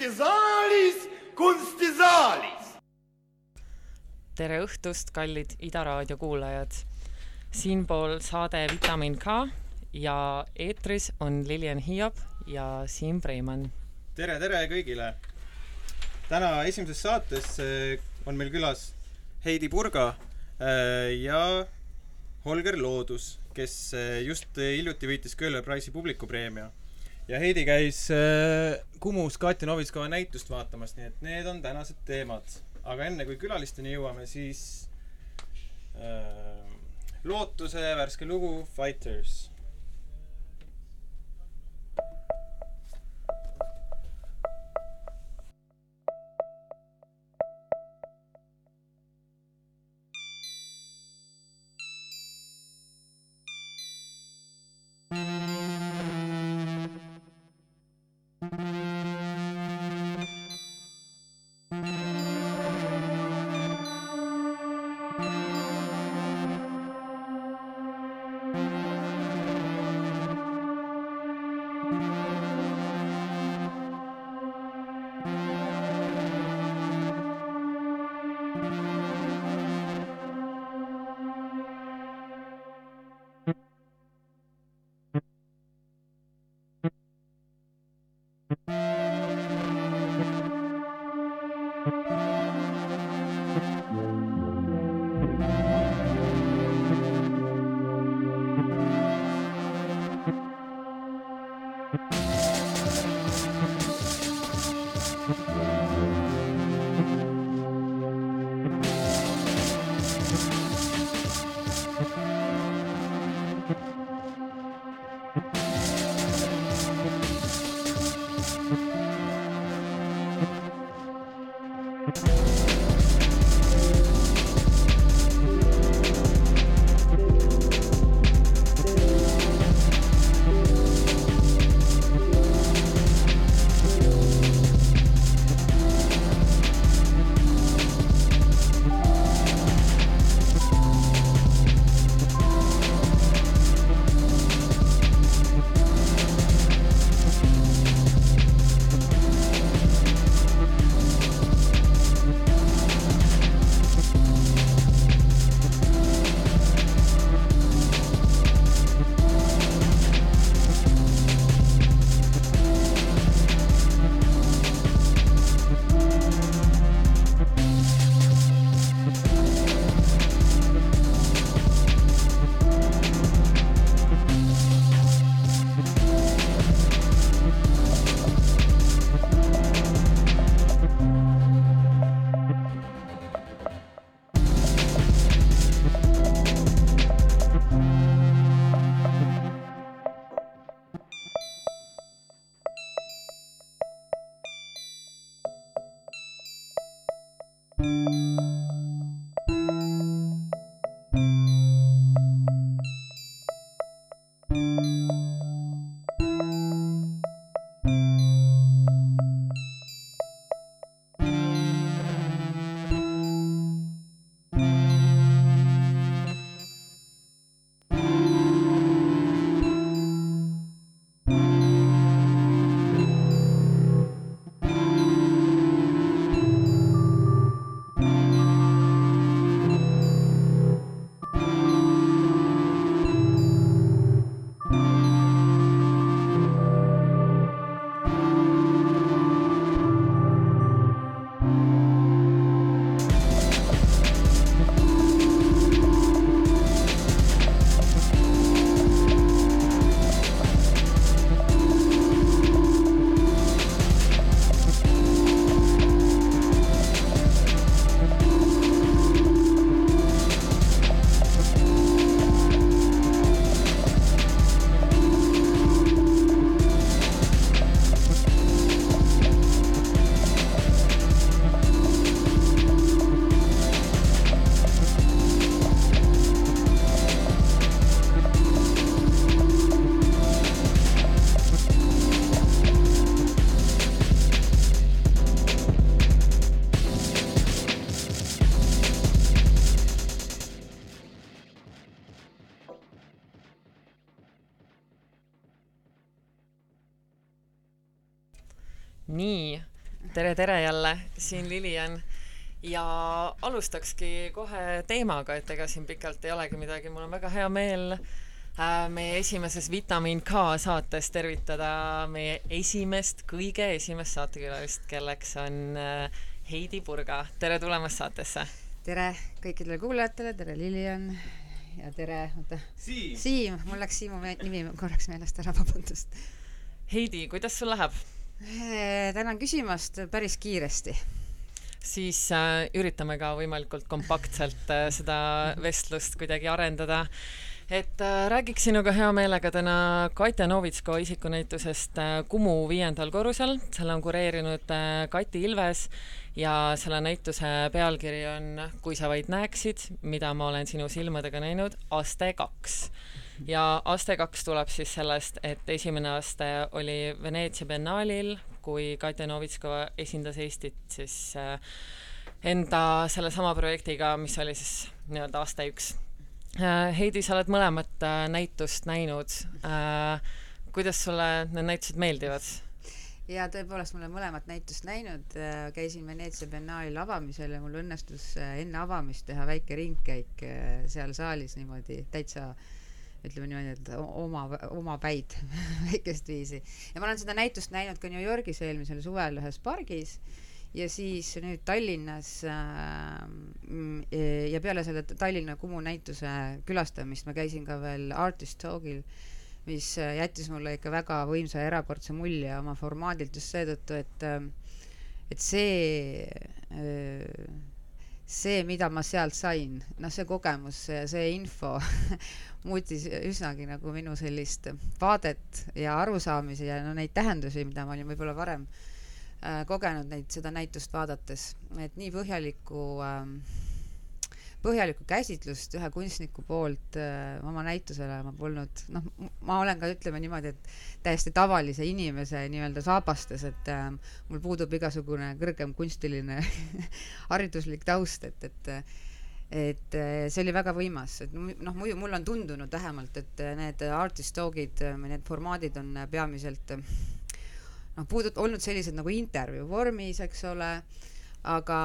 kunstisaalis, kunstisaalis. tere õhtust, kallid Ida raadio kuulajad. siinpool saade Vitamin K ja eetris on Lilian Hiiop ja Siim Preimann. tere, tere kõigile! täna esimeses saates eh, on meil külas Heidi Purga eh, ja Holger Loodus, kes eh, just hiljuti võitis Köhler Prize'i publikupreemia. Ja Heidi käis Kumus Katja Novitskova näitust vaatamas, nii et need on tänased teemad. aga enne kui külalisteni jõuame, siis äh, Lootuse värske lugu Fighters tere, jälle, siin Lilian ja alustakski kohe teemaga, et ega siin pikalt ei olegi midagi, mul on väga hea meel äh, meie esimeses Vitamin K saates tervitada meie esimest, kõige esimest saatekülalist, kelleks on äh, Heidi Purga. tere tulemast saatesse! tere kõikidele kuulajatele, tere Lilian ja tere, oota. Siim. Siim, mul läks Siimu nimi korraks meelest ära, vabandust. Heidi, kuidas sul läheb? Eh, tänan küsimast, päris kiiresti. siis äh, üritame ka võimalikult kompaktselt äh, seda vestlust kuidagi arendada et äh, räägiks sinuga hea meelega täna Katja Novitsko isikunäitusest äh, Kumu viiendal korrusel, selle on kureerinud äh, Kati Ilves ja selle näituse pealkiri on Kui sa vaid näeksid, mida ma olen sinu silmadega näinud, aste kaks. Ja aste kaks tuleb siis sellest, et esimene aste oli Veneetsia biennaalil, kui Katja Novitsko esindas Eestit siis äh, enda sellesama projektiga, mis oli siis nii-öelda aste üks. Äh, Heidi, sa oled mõlemat äh, näitust näinud. kuidas sulle need näitused meeldivad? ja tõepoolest, ma olen mõlemat näitust näinud, käisin Veneetsia biennaalil avamisel ja mul õnnestus enne avamist teha väike ringkäik seal saalis niimoodi täitsa ütleme niimoodi, et oma, omapäid väikest viisi. ja ma olen seda näitust näinud ka New Yorgis eelmisel suvel ühes pargis ja siis nüüd Tallinnas äh, ja peale selle Tallinna Kumu näituse külastamist ma käisin ka veel Artist Talkil mis jättis mulle ikka väga võimsa ja erakordse mulje oma formaadilt just seetõttu, et äh, et see, äh, see, mida ma sealt sain, noh, see kogemus ja see info muutis üsnagi nagu minu sellist vaadet ja arusaamisi ja no neid tähendusi, mida ma olin võib-olla varem äh, kogenud neid, seda näitust vaadates, et nii põhjalikku äh, põhjalikku käsitlust ühe kunstniku poolt äh, oma näitusele ma polnud, noh, ma olen ka, ütleme niimoodi, et täiesti tavalise inimese nii-öelda saabastes, et äh, mul puudub igasugune kõrgem kunstiline hariduslik taust, et, et et äh, see oli väga võimas, et noh, muidu mul on tundunud vähemalt, et need artist talk'id, äh, need formaadid on peamiselt noh, puudut-, olnud sellised nagu intervjuu vormis, eks ole aga,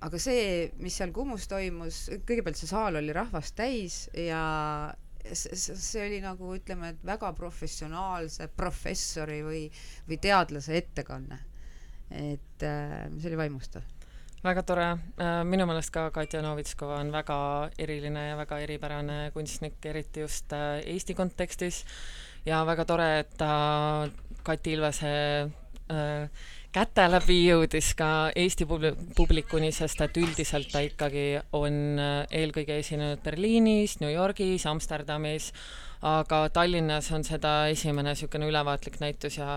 aga see, mis seal Kumus toimus, kõigepealt see saal oli rahvast täis ja see, oli nagu ütleme, et väga professionaalse professori või, või teadlase ettekanne. et äh, see oli vaimustav. Väga tore, äh, minu meelest ka Katja Novitskova on väga eriline ja väga eripärane kunstnik, eriti just äh, Eesti kontekstis. Ja väga tore, et ta Kati Ilvese äh, käte läbi jõudis ka Eesti publikuni, sest et üldiselt ta ikkagi on äh, eelkõige esinenud Berliinis, New Yorgis, Amsterdamis, aga Tallinnas on seda esimene niisugune ülevaatlik näitus ja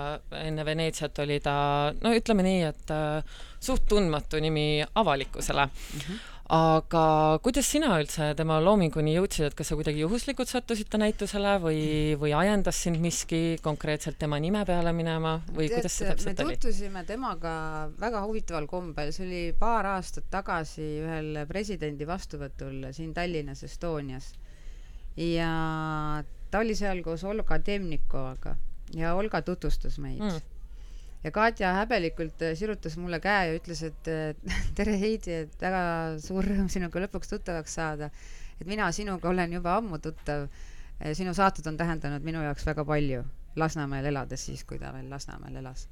enne Veneetsiat oli ta, no ütleme nii, et äh, suht tundmatu nimi avalikkusele mm. -hmm aga kuidas sina üldse tema loominguni jõudsid, et kas sa kuidagi juhuslikult sattusid ta näitusele või, või ajendas sind miski konkreetselt tema nime peale minema või Tead, kuidas see täpselt oli? me tutvusime temaga väga huvitaval kombel, see oli paar aastat tagasi ühel presidendi vastuvõtul siin Tallinnas Estonias. ja ta oli seal koos Olga Temnikovaga ja Olga tutvustas meid mm ja Katja häbelikult äh, sirutas mulle käe ja ütles, et tere Heidi, et väga suur rõõm sinuga lõpuks tuttavaks saada. et mina sinuga olen juba ammu tuttav. sinu saated on tähendanud minu jaoks väga palju Lasnamäel elades, siis kui ta veel Lasnamäel elas.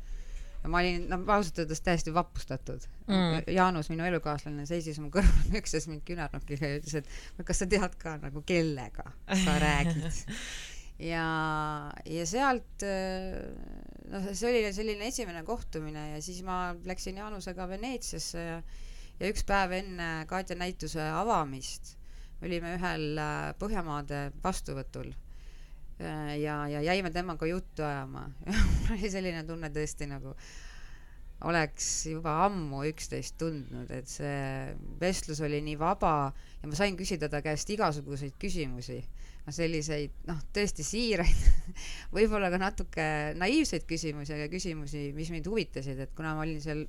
ja ma olin, no ausalt öeldes täiesti vapustatud mm.. Jaanus, minu elukaaslane, seisis mu kõrval, mükses mind küünarnukiga ja ütles, et kas sa tead ka nagu kellega sa räägid ja, ja sealt noh, see oli selline esimene kohtumine ja siis ma läksin Jaanusega Veneetsiasse ja, ja üks päev enne Katja näituse avamist olime ühel äh, Põhjamaade vastuvõtul äh, ja, ja jäime temaga juttu ajama ja mul oli selline tunne tõesti nagu oleks juba ammu üksteist tundnud, et see vestlus oli nii vaba ja ma sain küsida ta käest igasuguseid küsimusi selliseid noh, tõesti siiraid võib-olla ka natuke naiivseid küsimusi, aga küsimusi, mis mind huvitasid, et kuna ma olin seal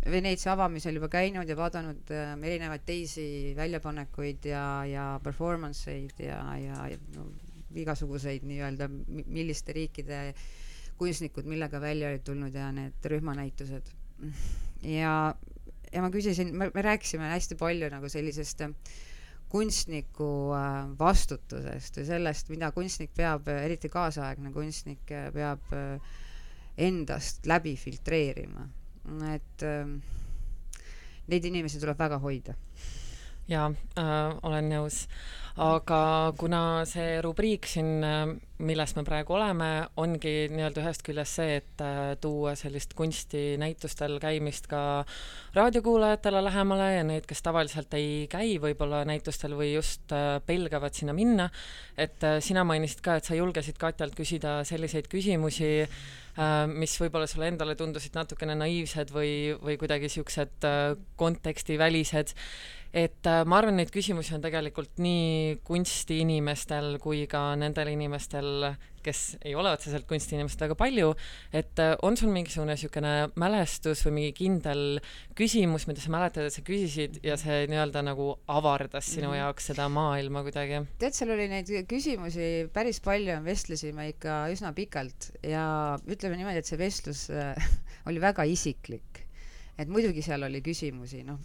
Veneetsia avamisel juba käinud ja vaadanud äh, erinevaid teisi väljapanekuid ja, ja performance eid ja, ja, ja no, igasuguseid nii-öelda milliste riikide kunstnikud millega välja olid tulnud ja need rühmanäitused. Ja, ja ma küsisin, me, me rääkisime hästi palju nagu sellisest äh, kunstniku äh, vastutusest või sellest, mida kunstnik peab, eriti kaasaegne kunstnik äh, peab äh, endast läbi filtreerima. et neid inimesi tuleb väga hoida. Jaa äh,, olen nõus. Aga kuna see rubriik siin, milles me praegu oleme, ongi nii-öelda ühest küljest see, et äh, tuua sellist kunstinäitustel käimist ka raadiokuulajatele lähemale ja need, kes tavaliselt ei käi võib-olla näitustel või just äh, pelgavad sinna minna, et äh, sina mainisid ka, et sa julgesid Katjalt küsida selliseid küsimusi, mis võib-olla sulle endale tundusid natukene naiivsed või, või kuidagi niisugused kontekstivälised et äh, ma arvan, neid küsimusi on tegelikult nii kunstiinimestel kui ka nendel inimestel, kes ei ole otseselt kunstiinimesed, väga palju, et äh, on sul mingisugune niisugune mälestus või mingi kindel küsimus, mida sa mäletad, et sa küsisid ja see nii-öelda nagu avardas sinu -hmm. jaoks seda maailma kuidagi? tead, seal oli neid küsimusi päris palju, vestlesime ikka üsna pikalt ja ütleme niimoodi, et see vestlus äh, oli väga isiklik. et muidugi seal oli küsimusi, noh,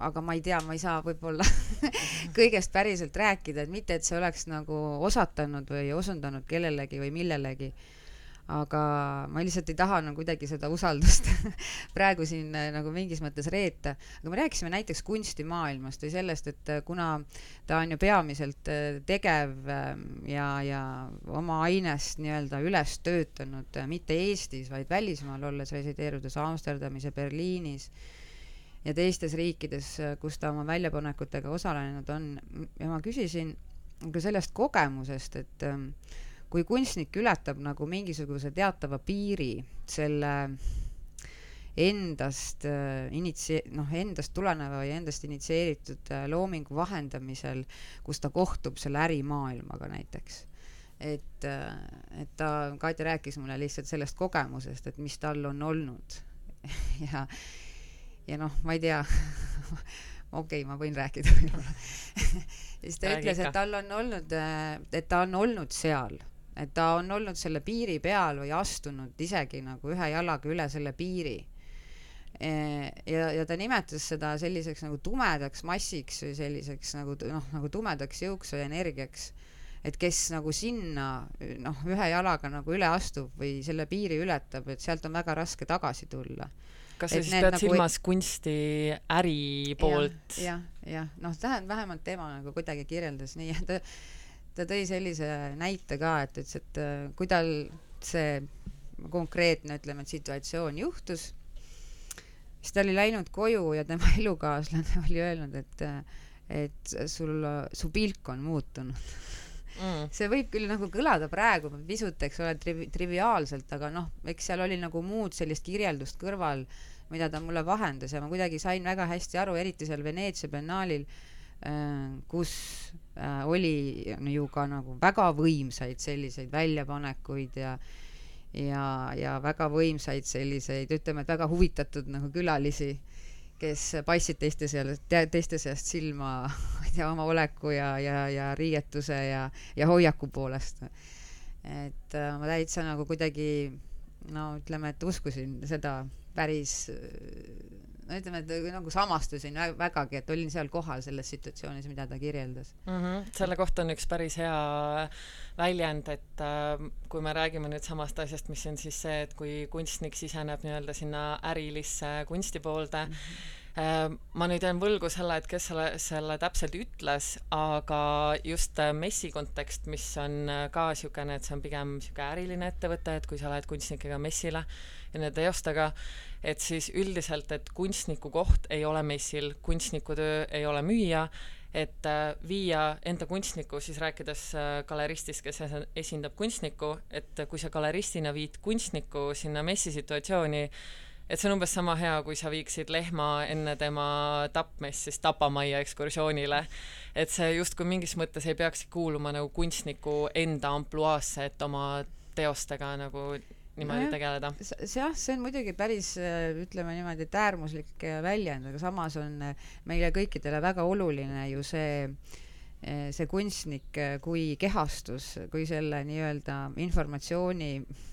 aga ma ei tea, ma ei saa võib-olla kõigest päriselt rääkida, et mitte, et see oleks nagu osatanud või osundanud kellelegi või millelegi. aga ma lihtsalt ei taha nagu kuidagi seda usaldust praegu siin äh, nagu mingis mõttes reeta. aga me rääkisime näiteks kunstimaailmast või sellest, et äh, kuna ta on ju peamiselt äh, tegev ähm, ja, ja oma ainest nii-öelda üles töötanud mitte Eestis, vaid välismaal olles, resideerudes Amsterdamis ja Berliinis ja teistes riikides, kus ta oma väljapanekutega osalenud on. ja ma küsisin ka sellest kogemusest, et ähm, kui kunstnik ületab nagu mingisuguse teatava piiri selle endast äh, initsi-, noh, endast tuleneva ja endast initsieeritud äh, loomingu vahendamisel, kus ta kohtub selle ärimaailmaga näiteks. et, äh, et ta, Katja rääkis mulle lihtsalt sellest kogemusest, et mis tal on olnud ja ja noh, ma ei tea okei okay,, ma võin rääkida võib-olla. Siis ta Räägi ütles, et tal on olnud, äh, et ta on olnud seal, et ta on olnud selle piiri peal või astunud isegi nagu ühe jalaga üle selle piiri. E, ja, ja ta nimetas seda selliseks nagu tumedaks massiks või selliseks nagu noh, nagu tumedaks jõuks või energiaks. Et kes nagu sinna noh, ühe jalaga nagu üle astub või selle piiri ületab, et sealt on väga raske tagasi tulla kas sa siis pead nagu silmas kunsti äri poolt ja,? jah, jah, noh, tähendab vähemalt tema nagu kuidagi kirjeldas nii, ta, ta tõi sellise näite ka, et ütles, et äh, kui tal see konkreetne, ütleme, et situatsioon juhtus, siis ta oli läinud koju ja tema elukaaslane oli öelnud, et, et sul, su pilk on muutunud mm.. see võib küll nagu kõlada praegu pisut, eks ole, trivi-, triviaalselt, aga noh, eks seal oli nagu muud sellist kirjeldust kõrval, mida ta mulle vahendas ja ma kuidagi sain väga hästi aru, eriti seal Veneetsia biennaalil äh,, kus äh, oli ju ka nagu väga võimsaid selliseid väljapanekuid ja ja, ja väga võimsaid selliseid, ütleme, et väga huvitatud nagu külalisi kes paistsid teiste seal, teiste seast silma, ma ei tea, oma oleku ja, ja, ja riietuse ja, ja hoiaku poolest. et äh, ma täitsa nagu kuidagi no ütleme, et uskusin seda päris no ütleme, et nagu samastusin vägagi, et olin seal kohal selles situatsioonis, mida ta kirjeldas mm. -hmm. selle kohta on üks päris hea väljend, et äh, kui me räägime nüüd samast asjast, mis on siis see, et kui kunstnik siseneb nii-öelda sinna ärilisse kunstipoolde mm, -hmm ma nüüd jään võlgu selle, et kes selle, selle täpselt ütles, aga just äh, messi kontekst, mis on äh, ka niisugune, et see on pigem niisugune äriline ettevõte, et kui sa lähed kunstnikega messile ja nende teostega, et siis üldiselt, et kunstniku koht ei ole messil, kunstniku töö ei ole müüa, et äh, viia enda kunstnikku, siis rääkides äh, galeristist, kes esindab kunstnikku, et kui sa galeristina viid kunstniku sinna messisituatsiooni, et see on umbes sama hea, kui sa viiksid lehma enne tema tapmist siis tapamajja ekskursioonile. et see justkui mingis mõttes ei peaks kuuluma nagu kunstniku enda ampluaasse, et oma teostega nagu niimoodi no tegeleda. see jah, see on muidugi päris ütleme niimoodi, et äärmuslik väljend, aga samas on meile kõikidele väga oluline ju see eh, see kunstnik eh, kui kehastus, kui selle nii-öelda informatsiooni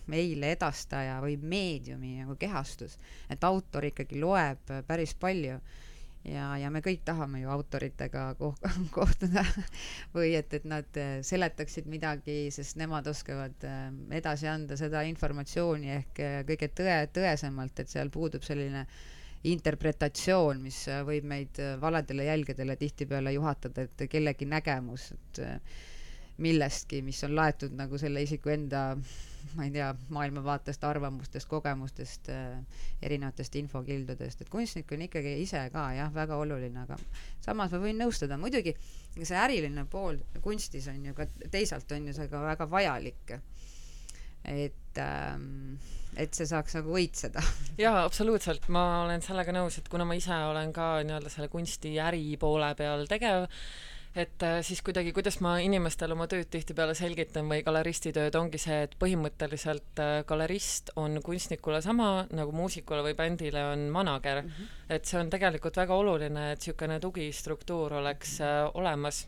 meile edastaja või meediumi nagu kehastus, et autor ikkagi loeb päris palju. Ja, ja me kõik tahame ju autoritega koh kohtuda või et, et nad äh, seletaksid midagi, sest nemad oskavad äh, edasi anda seda informatsiooni ehk äh, kõige tõe, tõesemalt, et seal puudub selline interpretatsioon, mis võib meid valedele jälgedele tihtipeale juhatada, et kellegi nägemus, et millestki, mis on laetud nagu selle isiku enda ma ei tea, maailmavaatest, arvamustest, kogemustest äh,, erinevatest infokildudest, et kunstnik on ikkagi ise ka jah, väga oluline, aga samas ma võin nõustuda, muidugi see äriline pool kunstis on ju ka, teisalt on ju see ka väga vajalik. Et ähm, et see saaks nagu õitseda. jaa, absoluutselt, ma olen sellega nõus, et kuna ma ise olen ka nii-öelda selle kunstiäri poole peal tegev, et äh, siis kuidagi, kuidas ma inimestele oma tööd tihtipeale selgitan või galeristi tööd, ongi see, et põhimõtteliselt äh, galerist on kunstnikule sama nagu muusikule või bändile on manager mm. -hmm. et see on tegelikult väga oluline, et niisugune tugistruktuur oleks äh, olemas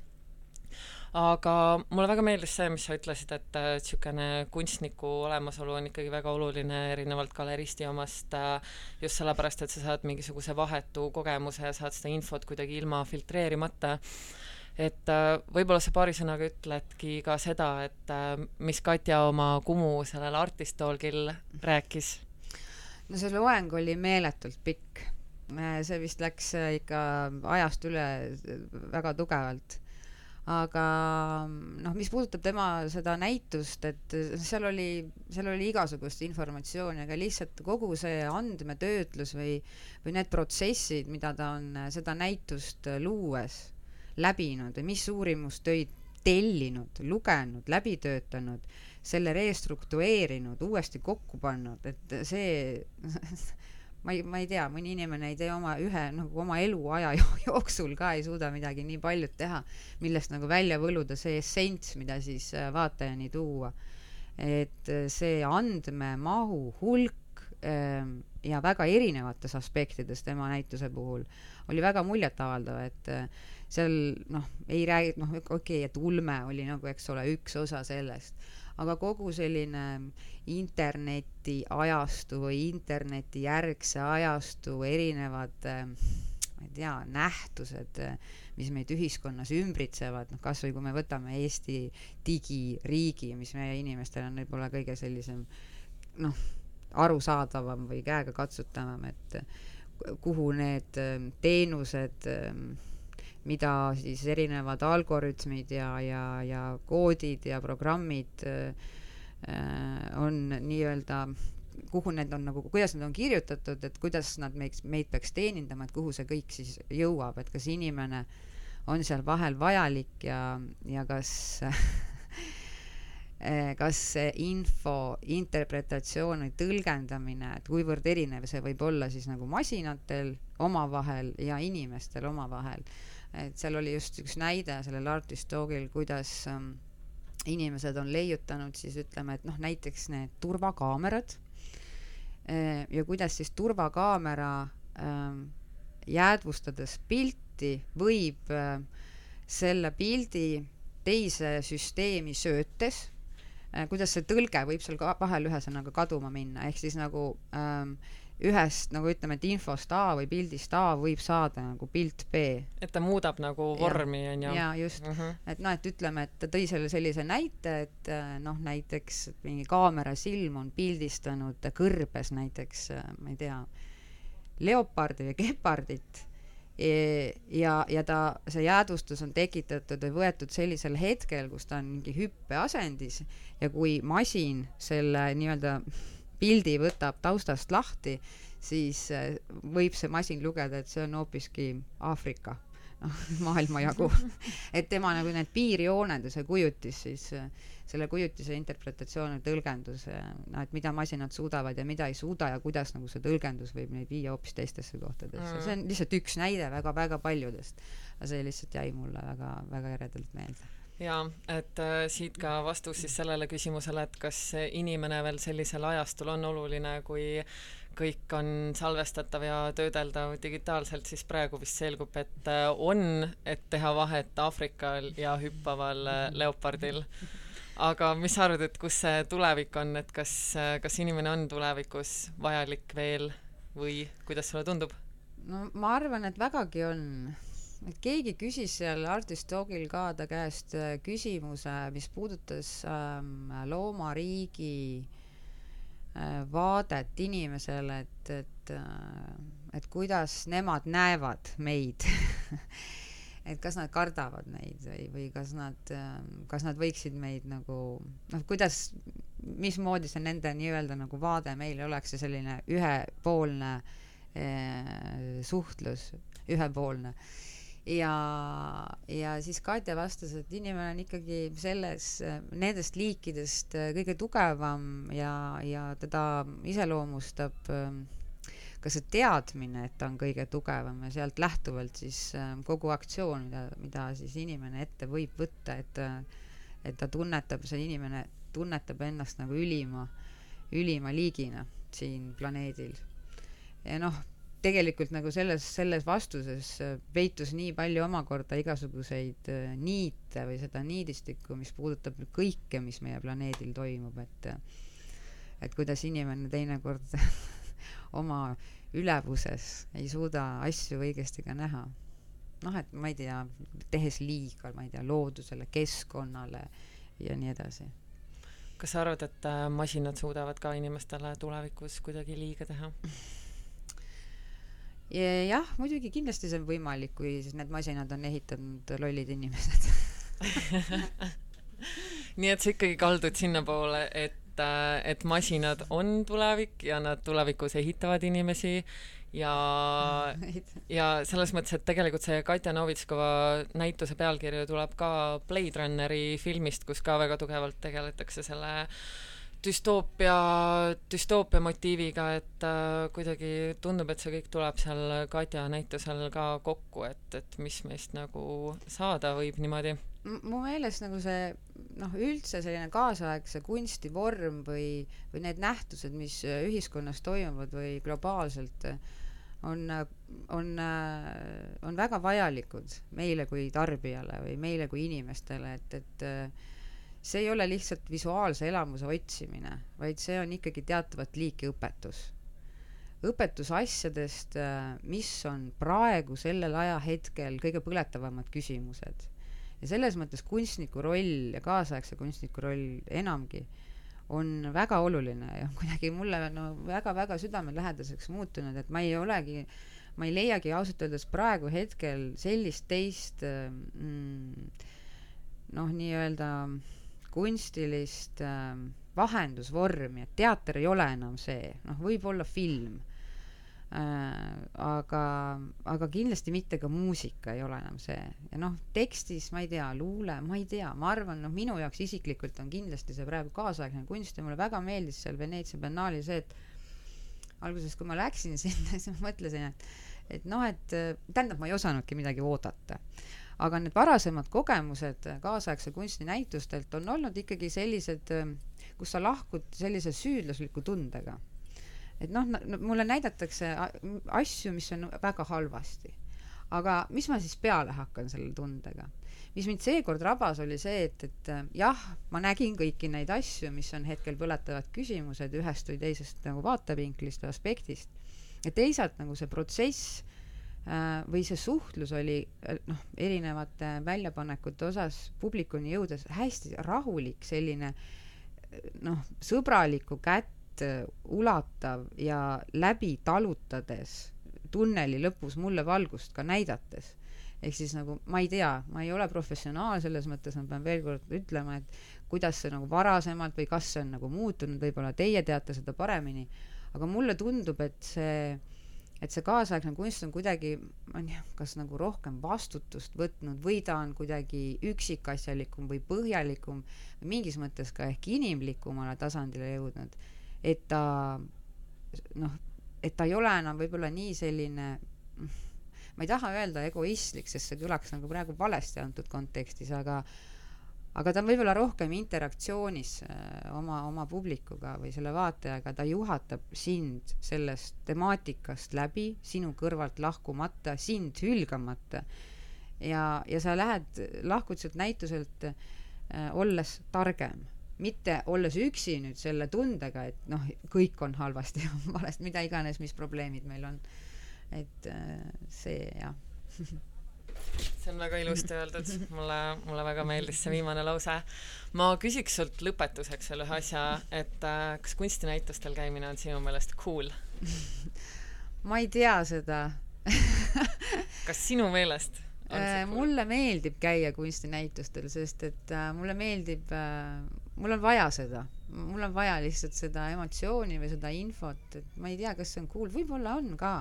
aga mulle väga meeldis see, mis sa ütlesid, et niisugune äh, kunstniku olemasolu on ikkagi väga oluline erinevalt galeristi omast äh, just sellepärast, et sa saad mingisuguse vahetu kogemuse ja saad seda infot kuidagi ilma filtreerimata et äh, võib-olla sa paari sõnaga ütledki ka seda, et mis Katja oma Kumu sellel Artist Talkil rääkis? no see loeng oli meeletult pikk. See vist läks ikka ajast üle väga tugevalt. Aga noh, mis puudutab tema seda näitust, et seal oli, seal oli igasugust informatsiooni, aga lihtsalt kogu see andmetöötlus või, või need protsessid, mida ta on seda näitust luues läbinud või mis uurimustöid tellinud, lugenud, läbi töötanud, selle restruktureerinud, uuesti kokku pannud, et see ma ei, ma ei tea, mõni inimene ei tee oma ühe nagu oma eluaja jooksul ka ei suuda midagi nii paljut teha, millest nagu välja võluda see essents, mida siis äh, vaatajani tuua. et äh, see andmemahu hulk ähm, ja väga erinevates aspektides tema näituse puhul oli väga muljetavaldav, et äh, seal noh, ei räägi, noh, okei okay,, et ulme oli nagu, eks ole, üks osa sellest, aga kogu selline interneti ajastu või internetijärgse ajastu erinevad ma ei tea, nähtused, mis meid ühiskonnas ümbritsevad, noh kas või kui me võtame Eesti digiriigi, mis meie inimestel on võib-olla kõige sellisem noh, arusaadavam või käegakatsutavam, et kuhu need teenused mida siis erinevad algoritmid ja, ja, ja koodid ja programmid äh, on nii-öelda, kuhu need on nagu, kuidas need on kirjutatud, et kuidas nad meid, meid peaks teenindama, et kuhu see kõik siis jõuab, et kas inimene on seal vahel vajalik ja, ja kas kas see info interpretatsioon või tõlgendamine, et kuivõrd erinev see võib olla siis nagu masinatel omavahel ja inimestel omavahel et seal oli just üks näide sellel Artist Dogil, kuidas ähm, inimesed on leiutanud siis ütleme, et noh, näiteks need turvakaamerad. Äh, ja kuidas siis turvakaamera äh, jäädvustades pilti võib äh, selle pildi teise süsteemi söötes äh,, kuidas see tõlge võib seal ka vahel ühesõnaga kaduma minna, ehk siis nagu ähm, ühest nagu ütleme, et infost A või pildist A võib saada nagu pilt B. et ta muudab nagu vormi, on ju? jaa, just mm. -hmm. et noh, et ütleme, et ta tõi selle sellise näite, et äh, noh, näiteks mingi kaamera silm on pildistanud kõrbes näiteks, äh, ma ei tea, leopardi või gepardit e, ja, ja ta, see jäädvustus on tekitatud või võetud sellisel hetkel, kus ta on mingi hüppeasendis ja kui masin selle nii-öelda pildi võtab taustast lahti, siis äh, võib see masin lugeda, et see on hoopiski Aafrika, noh, maailmajagu. et tema nagu need piirjooned ja see kujutis siis, äh, selle kujutise interpretatsioon ja tõlgendus, äh, noh, et mida masinad suudavad ja mida ei suuda ja kuidas nagu see tõlgendus võib neid viia hoopis teistesse kohtadesse mm.. see on lihtsalt üks näide väga-väga paljudest. see lihtsalt jäi mulle väga-väga eredalt meelde jaa, et äh, siit ka vastus siis sellele küsimusele, et kas inimene veel sellisel ajastul on oluline, kui kõik on salvestatav ja töödeldav digitaalselt, siis praegu vist selgub, et äh, on, et teha vahet Aafrikal ja hüppaval äh, leopardil. aga mis sa arvad, et kus see tulevik on, et kas, äh, kas inimene on tulevikus vajalik veel või kuidas sulle tundub? no ma arvan, et vägagi on. Keegi küsis seal Artist Dogil ka ta käest küsimuse, mis puudutas ähm, loomariigi Äh, vaadet inimesele, et, et, äh, et kuidas nemad näevad meid. Et kas nad kardavad meid või, või kas nad, äh, kas nad võiksid meid nagu noh, kuidas, mismoodi see nende nii-öelda nagu vaade meile oleks, see selline ühepoolne eh, suhtlus, ühepoolne ja, ja siis Katja vastas, et inimene on ikkagi selles, nendest liikidest äh, kõige tugevam ja, ja teda iseloomustab ähm, ka see teadmine, et ta on kõige tugevam ja sealt lähtuvalt siis ähm, kogu aktsioon, mida, mida siis inimene ette võib võtta, et et ta tunnetab, see inimene tunnetab ennast nagu ülima, ülima liigina siin planeedil. ja noh tegelikult nagu selles, selles vastuses äh, peitus nii palju omakorda igasuguseid äh, niite või seda niidistikku, mis puudutab kõike, mis meie planeedil toimub, et äh, et kuidas inimene teinekord oma ülevuses ei suuda asju õigesti ka näha. noh, et ma ei tea, tehes liiga, ma ei tea, loodusele, keskkonnale ja nii edasi. kas sa arvad, et masinad suudavad ka inimestele tulevikus kuidagi liiga teha? jah, muidugi kindlasti see on võimalik, kui siis need masinad on ehitanud lollid inimesed. Nii et sa ikkagi kaldud sinnapoole, et, äh, et masinad on tulevik ja nad tulevikus ehitavad inimesi ja ja selles mõttes, et tegelikult see Katja Novitskova näituse pealkiri tuleb ka Blade Runneri filmist, kus ka väga tugevalt tegeletakse selle äh, düstoopia, düstoopia motiiviga, et äh, kuidagi tundub, et see kõik tuleb seal Katja näitusel ka kokku, et, et mis meist nagu saada võib niimoodi. mu meelest nagu see noh, üldse selline kaasaegse kunsti vorm või, või need nähtused, mis ühiskonnas toimuvad või globaalselt, on, on, on väga vajalikud meile kui tarbijale või meile kui inimestele, et, et see ei ole lihtsalt visuaalse elamuse otsimine, vaid see on ikkagi teatavat liiki õpetus. õpetus asjadest, mis on praegu sellel ajahetkel kõige põletavamad küsimused. ja selles mõttes kunstniku roll ja kaasaegse kunstniku roll enamgi on väga oluline ja kuidagi mulle no väga-väga südamelähedaseks muutunud, et ma ei olegi, ma ei leiagi ausalt öeldes praegu hetkel sellist teist mm, noh, nii-öelda kunstilist äh, vahendusvormi, et teater ei ole enam see, noh, võib olla film äh,, aga, aga kindlasti mitte ka muusika ei ole enam see. ja noh, tekstis ma ei tea, luule, ma ei tea, ma arvan, noh, minu jaoks isiklikult on kindlasti see praegu kaasaegne kunst ja mulle väga meeldis seal Veneetsia biennaalil see, et alguses, kui ma läksin sinna, siis ma mõtlesin, et et noh, et tähendab, ma ei osanudki midagi oodata aga need varasemad kogemused kaasaegse kunsti näitustelt on olnud ikkagi sellised, kus sa lahkud sellise süüdlasliku tundega. et noh, mulle näidatakse asju, mis on väga halvasti. aga mis ma siis peale hakkan selle tundega? mis mind seekord rabas, oli see, et, et jah, ma nägin kõiki neid asju, mis on hetkel põletavad küsimused ühest või teisest nagu vaatevinklist või aspektist. ja teisalt nagu see protsess Äh, või see suhtlus oli äh, noh, erinevate väljapanekute osas publikuni jõudes hästi rahulik, selline noh, sõbralikku kätt ulatav ja läbi talutades tunneli lõpus mulle valgust ka näidates. ehk siis nagu ma ei tea, ma ei ole professionaal selles mõttes, ma pean veel kord ütlema, et kuidas see nagu varasemalt või kas see on nagu muutunud, võib-olla teie teate seda paremini, aga mulle tundub, et see et see kaasaegne kunst on kuidagi, ma ei tea, kas nagu rohkem vastutust võtnud või ta on kuidagi üksikasjalikum või põhjalikum, mingis mõttes ka ehk inimlikumale tasandile jõudnud, et ta noh, et ta ei ole enam võib-olla nii selline ma ei taha öelda egoistlik, sest see kõlaks nagu praegu valesti antud kontekstis, aga aga ta on võib-olla rohkem interaktsioonis äh, oma, oma publikuga või selle vaatajaga, ta juhatab sind sellest temaatikast läbi, sinu kõrvalt lahkumata, sind hülgamata. ja, ja sa lähed, lahkud sealt näituselt äh, olles targem mitte olles üksi nüüd selle tundega, et noh, kõik on halvasti ja valesti, mida iganes, mis probleemid meil on. et äh, see jah see on väga ilusti öeldud, mulle, mulle väga meeldis see viimane lause. ma küsiks sult lõpetuseks veel ühe asja, et äh, kas kunstinäitustel käimine on sinu meelest cool? ma ei tea seda kas sinu meelest see cool? mulle meeldib käia kunstinäitustel, sest et äh, mulle meeldib äh,, mul on vaja seda, mul on vaja lihtsalt seda emotsiooni või seda infot, et ma ei tea, kas see on cool, võib-olla on ka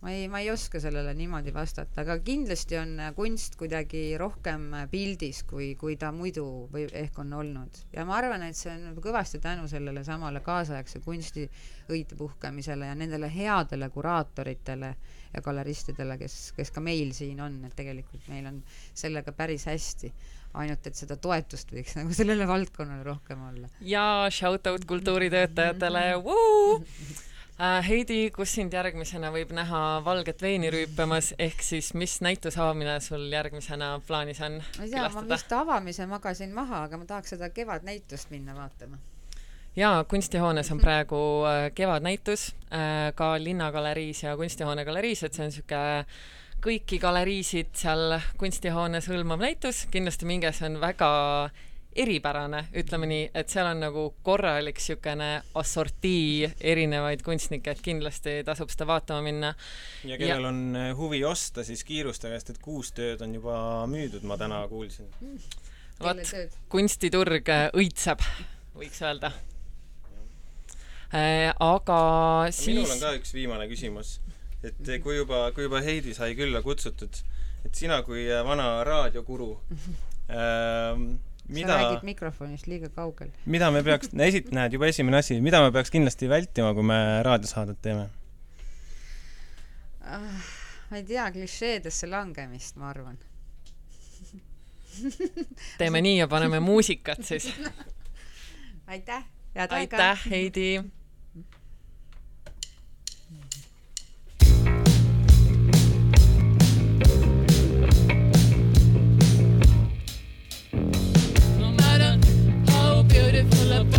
ma ei, ma ei oska sellele niimoodi vastata, aga kindlasti on äh, kunst kuidagi rohkem äh, pildis, kui, kui ta muidu või ehk on olnud. ja ma arvan, et see on kõvasti tänu sellele samale kaasaegse kunsti õitepuhkemisele ja nendele headele kuraatoritele ja galeristidele, kes, kes ka meil siin on, et tegelikult meil on sellega päris hästi ainult et seda toetust võiks nagu sellele valdkonnale rohkem olla. ja shout out kultuuritöötajatele, Äh, Heidi, kus sind järgmisena võib näha valget veini rüüpamas, ehk siis mis näitusavamine sul järgmisena plaanis on? ma ei tea, ma vist avamise magasin maha, aga ma tahaks seda kevadnäitust minna vaatama. jaa, kunstihoones on praegu äh, kevadnäitus äh, ka Linnagaleriis ja Kunstihoone galeriis, et see on niisugune kõiki galeriisid seal kunstihoones hõlmav näitus, kindlasti minge, see on väga eripärane, ütleme nii, et seal on nagu korralik niisugune assortii erinevaid kunstnikke, et kindlasti tasub seda vaatama minna. ja kellel ja... on eh, huvi osta, siis kiirustage, sest et kuus tööd on juba müüdud, ma täna kuulsin mm.. vot, kunstiturg eh, õitseb, võiks öelda äh,. aga siis minul on ka üks viimane küsimus, et kui juba, kui juba Heidi sai külla kutsutud, et sina kui vana raadiokuru ähm, mida, sa räägid mikrofonist liiga kaugel. mida me peaks, esit-, näed, juba esimene asi, mida me peaks kindlasti vältima, kui me raadiosaadet teeme ah,? ma ei tea, klišeedesse langemist, ma arvan teeme nii ja paneme muusikat siis aitäh, head aega! aitäh, Heidi!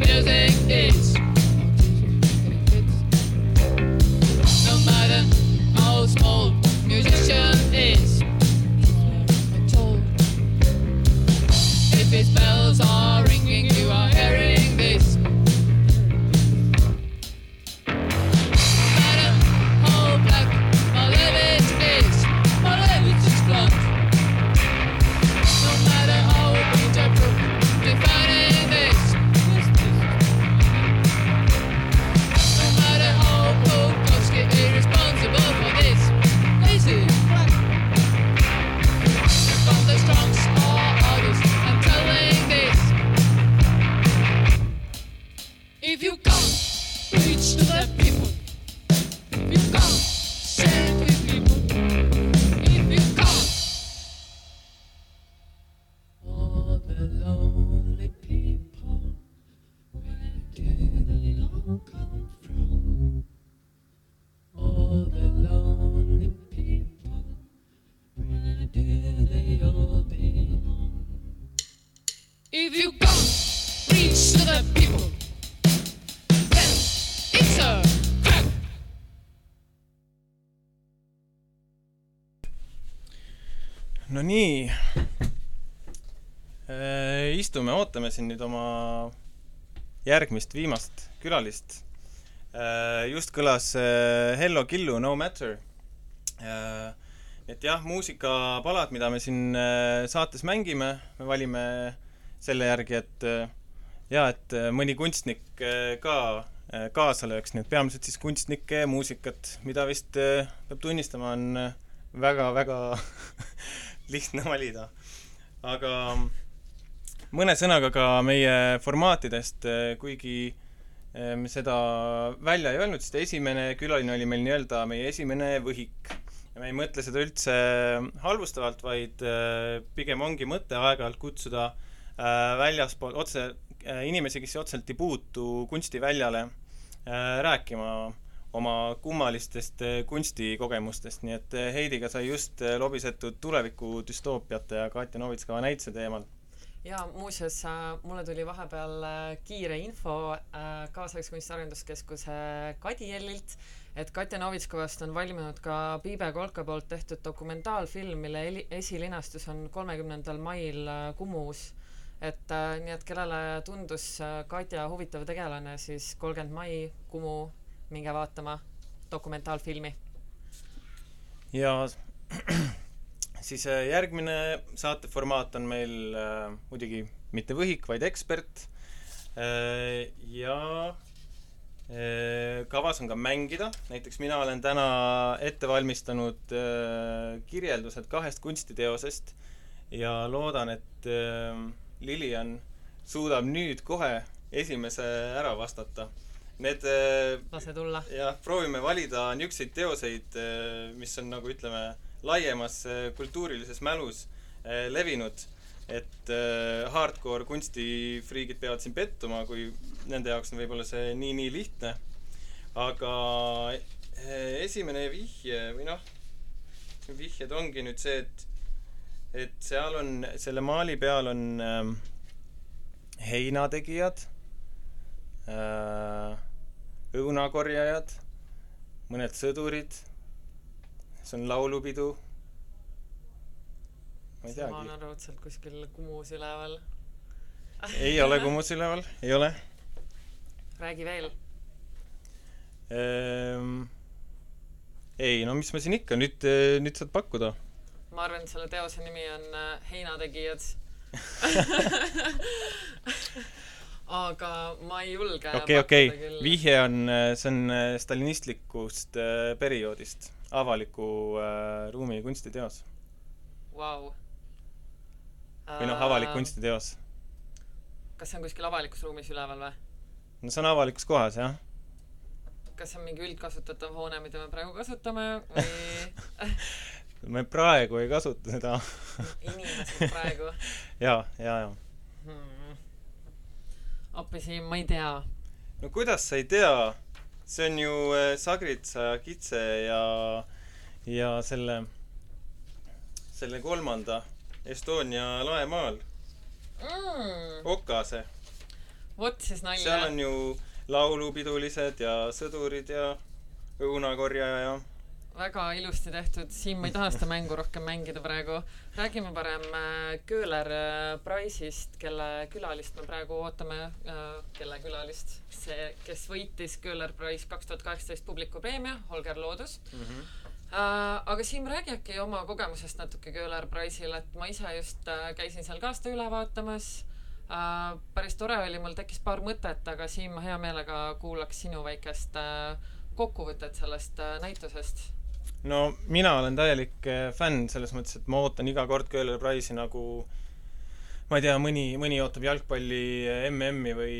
music is. No matter how musician is, told if it's better. Nii. Äh, istume, ootame siin nüüd oma järgmist, viimast külalist. Äh, just kõlas äh, Hello Killu No Matter. et jah, muusikapalad, mida me siin saates mängime, me valime selle järgi, et jaa, et mõni kunstnik ka kaasa lööks, nii et peamiselt siis kunstnikke ja muusikat, mida vist peab tunnistama, on väga-väga lihtne valida. aga mõne sõnaga ka meie formaatidest, kuigi me seda välja ei öelnud, sest esimene külaline oli meil nii-öelda meie esimene võhik ja me ei mõtle seda üldse halvustavalt, vaid äh, pigem ongi mõte aeg-ajalt kutsuda äh, väljaspool otse inimesi, kes otseselt ei puutu kunstiväljale, rääkima oma kummalistest kunstikogemustest, nii et Heidiga sai just lobisetud tuleviku düstoopiate ja Katja Novitskova näituse teemal ja muuseas, mulle tuli vahepeal kiire info kaasaegse kunsti arenduskeskuse Kadiellilt, et Katja Novitskovast on valminud ka Piibe Kolka poolt tehtud dokumentaalfilm, mille esilinastus on kolmekümnendal mail äh, Kumus. et äh, nii, et kellele tundus äh, Katja huvitav tegelane, siis kolmkümmend mai Kumu, minge vaatama dokumentaalfilmi. ja siis järgmine saateformaat on meil äh, muidugi mitte võhik, vaid ekspert äh,. ja Äh, kavas on ka mängida, näiteks mina olen täna ette valmistanud äh, kirjeldused kahest kunstiteosest ja loodan, et äh, Lilian suudab nüüd kohe esimese ära vastata. Need lase tulla. jah, proovime valida niisuguseid teoseid, mis on nagu ütleme, laiemas kultuurilises mälus levinud et äh, hardcore kunstifriigid peavad siin pettuma, kui nende jaoks on võib-olla see nii-nii lihtne. aga äh, esimene vihje või noh, vihjed ongi nüüd see, et, et seal on, selle maali peal on äh, heinategijad äh,, õunakorjajad, mõned sõdurid, see on laulupidu ma ei teagi. ma olen raudselt kuskil Kumus üleval ei ole Kumus üleval, ei ole. räägi veel ehm,. ei, no mis ma siin ikka, nüüd, nüüd saad pakkuda. ma arvan, et selle teose nimi on äh, Heinategijad aga ma ei julge okei okei vihje on, see on äh, stalinistlikust äh, perioodist, avaliku äh, ruumi kunstiteos. Vau või noh, avalik kunstiteos. kas see on kuskil avalikus ruumis üleval või? no see on avalikus kohas, jah. kas see on mingi üldkasutatav hoone, mida me praegu kasutame või me praegu ei kasuta seda inimesed praegu ja, ja, ja. Appi ma ei tea. no kuidas sa ei tea? see on ju äh, Sagritsa kitse ja, ja selle, selle kolmanda Estonia laemaal mm.. Okase. vot siis nalja. seal on ju laulupidulised ja sõdurid ja õunakorjaja ja väga ilusti tehtud, siin ma ei taha seda mängu rohkem mängida praegu. räägime parem äh, Köhler äh, Price'ist, kelle külalist me praegu ootame, äh, kelle külalist, see, kes võitis Köhler Prize kaks tuhat kaheksateist publikupreemia, Holger Loodus mm. -hmm aga Siim, räägi äkki oma kogemusest natuke Köhler Price'il, et ma ise just käisin seal ka seda üle vaatamas. Äh, päris tore oli, mul tekkis paar mõtet, aga Siim, ma hea meelega kuulaks sinu väikest kokkuvõtet sellest näitusest. No mina olen täielik fänn selles mõttes, et ma ootan iga kord Köhler Price'i nagu ma ei tea, mõni, mõni ootab jalgpalli MM-i või,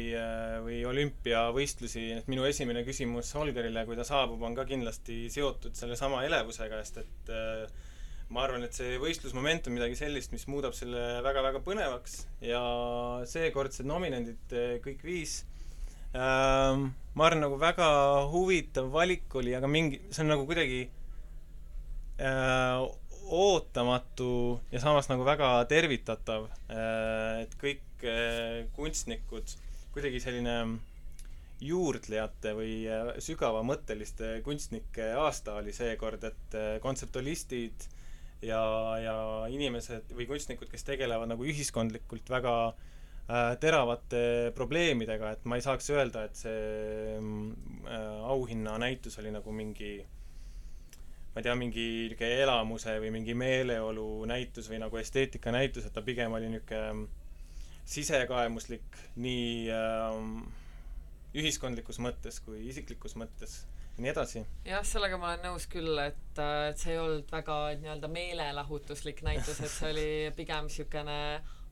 või olümpiavõistlusi, et minu esimene küsimus Holgerile, kui ta saabub, on ka kindlasti seotud sellesama elevusega, sest et ma arvan, et see võistlusmoment on midagi sellist, mis muudab selle väga-väga põnevaks ja seekordsed nominendid kõik viis ähm,, ma arvan, nagu väga huvitav valik oli, aga mingi, see on nagu kuidagi ootamatu ja samas nagu väga tervitatav, äh, et kõik äh, kunstnikud, kuidagi selline juurdlejate või äh, sügavamõtteliste kunstnike aasta oli seekord, et kontseptualistid ja, ja inimesed või kunstnikud, kes tegelevad nagu ühiskondlikult väga äh, teravate probleemidega, et ma ei saaks öelda, et see äh, auhinnanäitus oli nagu mingi ma ei tea, mingi niisugune elamuse või mingi meeleolu näitus või nagu esteetika näitus, et ta pigem oli niisugune sisekaemuslik nii äh, ühiskondlikus mõttes kui isiklikus mõttes ja nii edasi. jah, sellega ma olen nõus küll, et, et see ei olnud väga nii-öelda meelelahutuslik näitus, et see oli pigem niisugune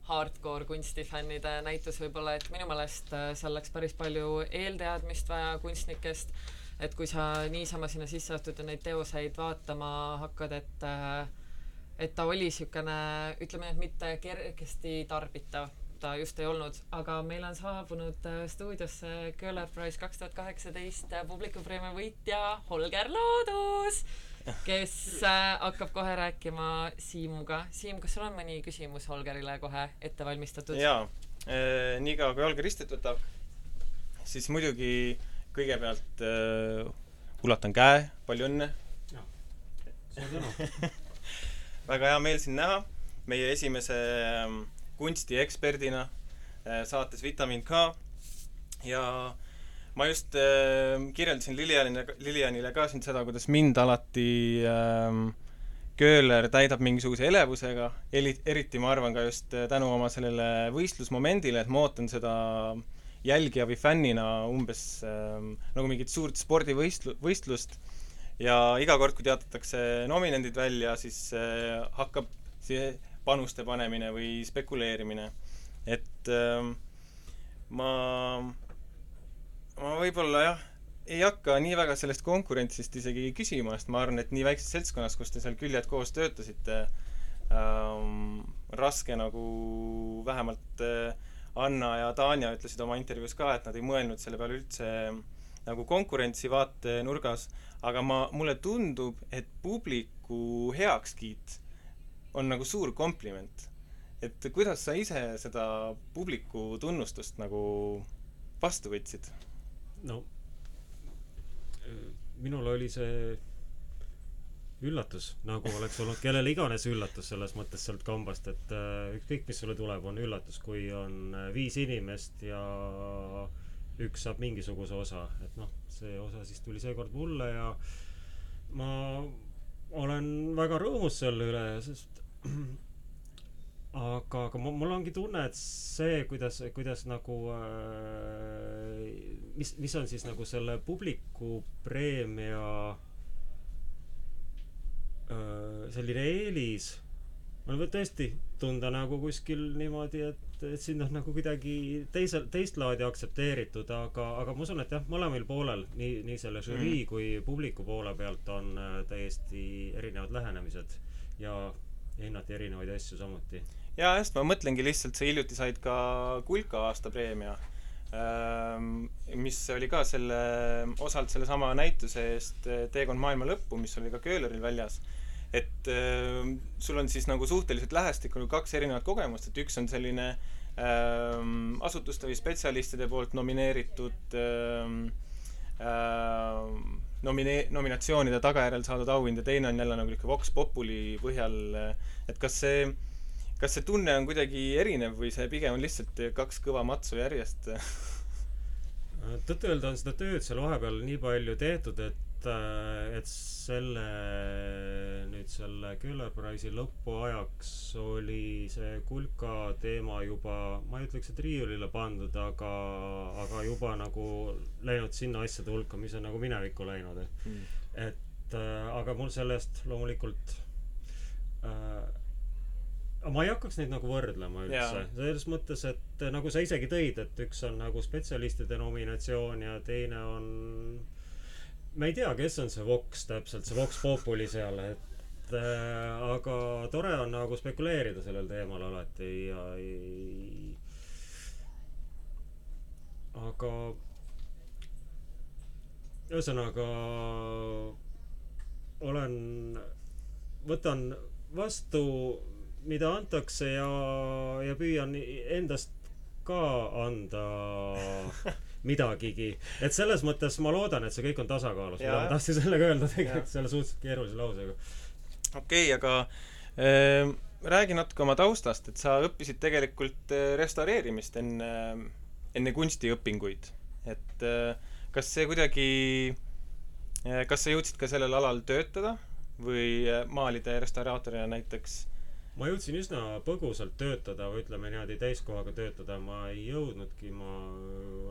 hardcore kunstifännide näitus võib-olla, et minu meelest äh, seal läks päris palju eelteadmist vaja kunstnikest, et kui sa niisama sinna sisse astud ja neid teoseid vaatama hakkad, et äh, et ta oli niisugune, ütleme nii, et mitte kergesti tarbitav ta just ei olnud, aga meil on saabunud äh, stuudiosse Köhler Prize kaks tuhat kaheksateist äh, publikupreemia võitja Holger Loodus, kes äh, hakkab kohe rääkima Siimuga. Siim, kas sul on mõni küsimus Holgerile kohe ette valmistatud? jaa, niikaua kui Holger istet võtab, siis muidugi kõigepealt äh, ulatan käe, palju õnne! väga hea meel sind näha, meie esimese äh, kunstieksperdina äh, saates Vitamin K. Ja ma just äh, kirjeldasin Lilianile, Lilianile ka siin seda, kuidas mind alati äh, Köhler täidab mingisuguse elevusega, eri-, eriti ma arvan ka just äh, tänu oma sellele võistlusmomendile, et ma ootan seda jälgija või fännina umbes äh, nagu mingit suurt spordivõistlu-, võistlust ja iga kord, kui teatatakse nominendid välja, siis äh, hakkab see panuste panemine või spekuleerimine. et äh, ma, ma võib-olla jah, ei hakka nii väga sellest konkurentsist isegi küsima, sest ma arvan, et nii väikses seltskonnas, kus te seal küljed koos töötasite ähm,, raske nagu vähemalt äh, Anna ja Tanja ütlesid oma intervjuus ka, et nad ei mõelnud selle peale üldse nagu konkurentsi vaatenurgas, aga ma, mulle tundub, et publiku heakskiit on nagu suur kompliment. et kuidas sa ise seda publiku tunnustust nagu vastu võtsid? no minul oli see üllatus, nagu oleks olnud kellele iganes üllatus selles mõttes sealt kambast, et äh, ükskõik, mis sulle tuleb, on üllatus, kui on äh, viis inimest ja üks saab mingisuguse osa, et noh, see osa siis tuli seekord mulle ja ma olen väga rõõmus selle üle, sest aga, aga mul ongi tunne, et see, kuidas, kuidas nagu äh, mis, mis on siis nagu selle publiku preemia äh, selline eelis, on tõesti tunda nagu kuskil niimoodi, et, et sind on nagu kuidagi teisel, teist laadi aktsepteeritud, aga, aga ma usun, et jah, mõlemal poolel, nii, nii selle žürii mm. kui publiku poole pealt on äh, täiesti erinevad lähenemised ja hinnati erinevaid asju samuti. jaa, just, ma mõtlengi lihtsalt, sa hiljuti said ka Kulka aastapreemia, ähm, mis oli ka selle, osalt sellesama näituse eest äh, Teekond maailma lõppu, mis oli ka Köhleril väljas. Et äh, sul on siis nagu suhteliselt lähestikku kaks erinevat kogemust, et üks on selline ähm, asutuste või spetsialistide poolt nomineeritud ähm, ähm, nomine-, nominatsioonide tagajärjel saadud auhind ja teine on jälle nagu niisugune Vox Populi põhjal, et kas see, kas see tunne on kuidagi erinev või see pigem on lihtsalt kaks kõva matsu järjest? Tõtt-öelda on seda tööd seal vahepeal nii palju tehtud, et Äh, et selle, nüüd selle Köhler Prize'i lõpuajaks oli see kulka teema juba, ma ei ütleks, et riiulile pandud, aga, aga juba nagu läinud sinna asjade hulka, mis on nagu minevikku läinud mm.. et äh, aga mul sellest loomulikult äh, ma ei hakkaks neid nagu võrdlema üldse. selles mõttes, et nagu sa isegi tõid, et üks on nagu spetsialistide nominatsioon ja teine on ma ei tea, kes on see Vox täpselt, see Vox Populi seal, et äh, aga tore on nagu spekuleerida sellel teemal alati ja ei aga ühesõnaga olen, võtan vastu, mida antakse ja, ja püüan endast ka anda midagigi. et selles mõttes ma loodan, et see kõik on tasakaalus, mida ma tahtsin sellega öelda tegelikult selle suhteliselt keerulise lausega. okei okay,, aga äh, räägi natuke oma taustast, et sa õppisid tegelikult äh, restaureerimist enne, enne kunstiõpinguid. et äh, kas see kuidagi äh,, kas sa jõudsid ka sellel alal töötada või äh, maalide restauraatorina näiteks? Ma jõudsin üsna põgusalt töötada või ütleme niimoodi täiskohaga töötada. Ma ei jõudnudki ma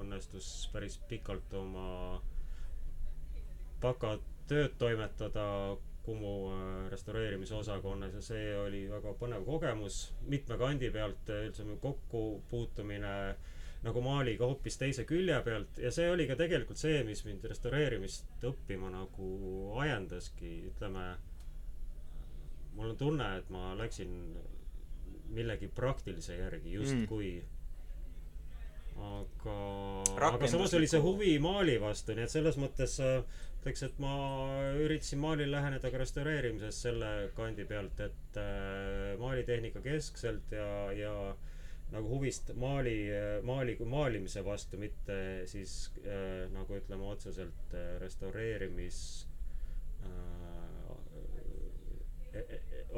õnnestus päris pikalt oma bakatööd toimetada Kumu äh, restaureerimise osakonnas ja see oli väga põnev kogemus. Mitme kandi pealt üldse kokkupuutumine nagu maaliga hoopis teise külje pealt. Ja see oli ka tegelikult see, mis mind restaureerimist õppima nagu ajendaski, ütleme mul on tunne, et ma läksin millegi praktilise järgi justkui mm.. aga, aga samas oli see huvi maali vastu, nii et selles mõttes äh, ütleks, et ma üritasin maalil läheneda ka restaureerimises selle kandi pealt, et äh, maalitehnika keskselt ja, ja nagu huvist maali, maali kui maalimise vastu, mitte siis äh, nagu ütleme otseselt äh, restaureerimis äh,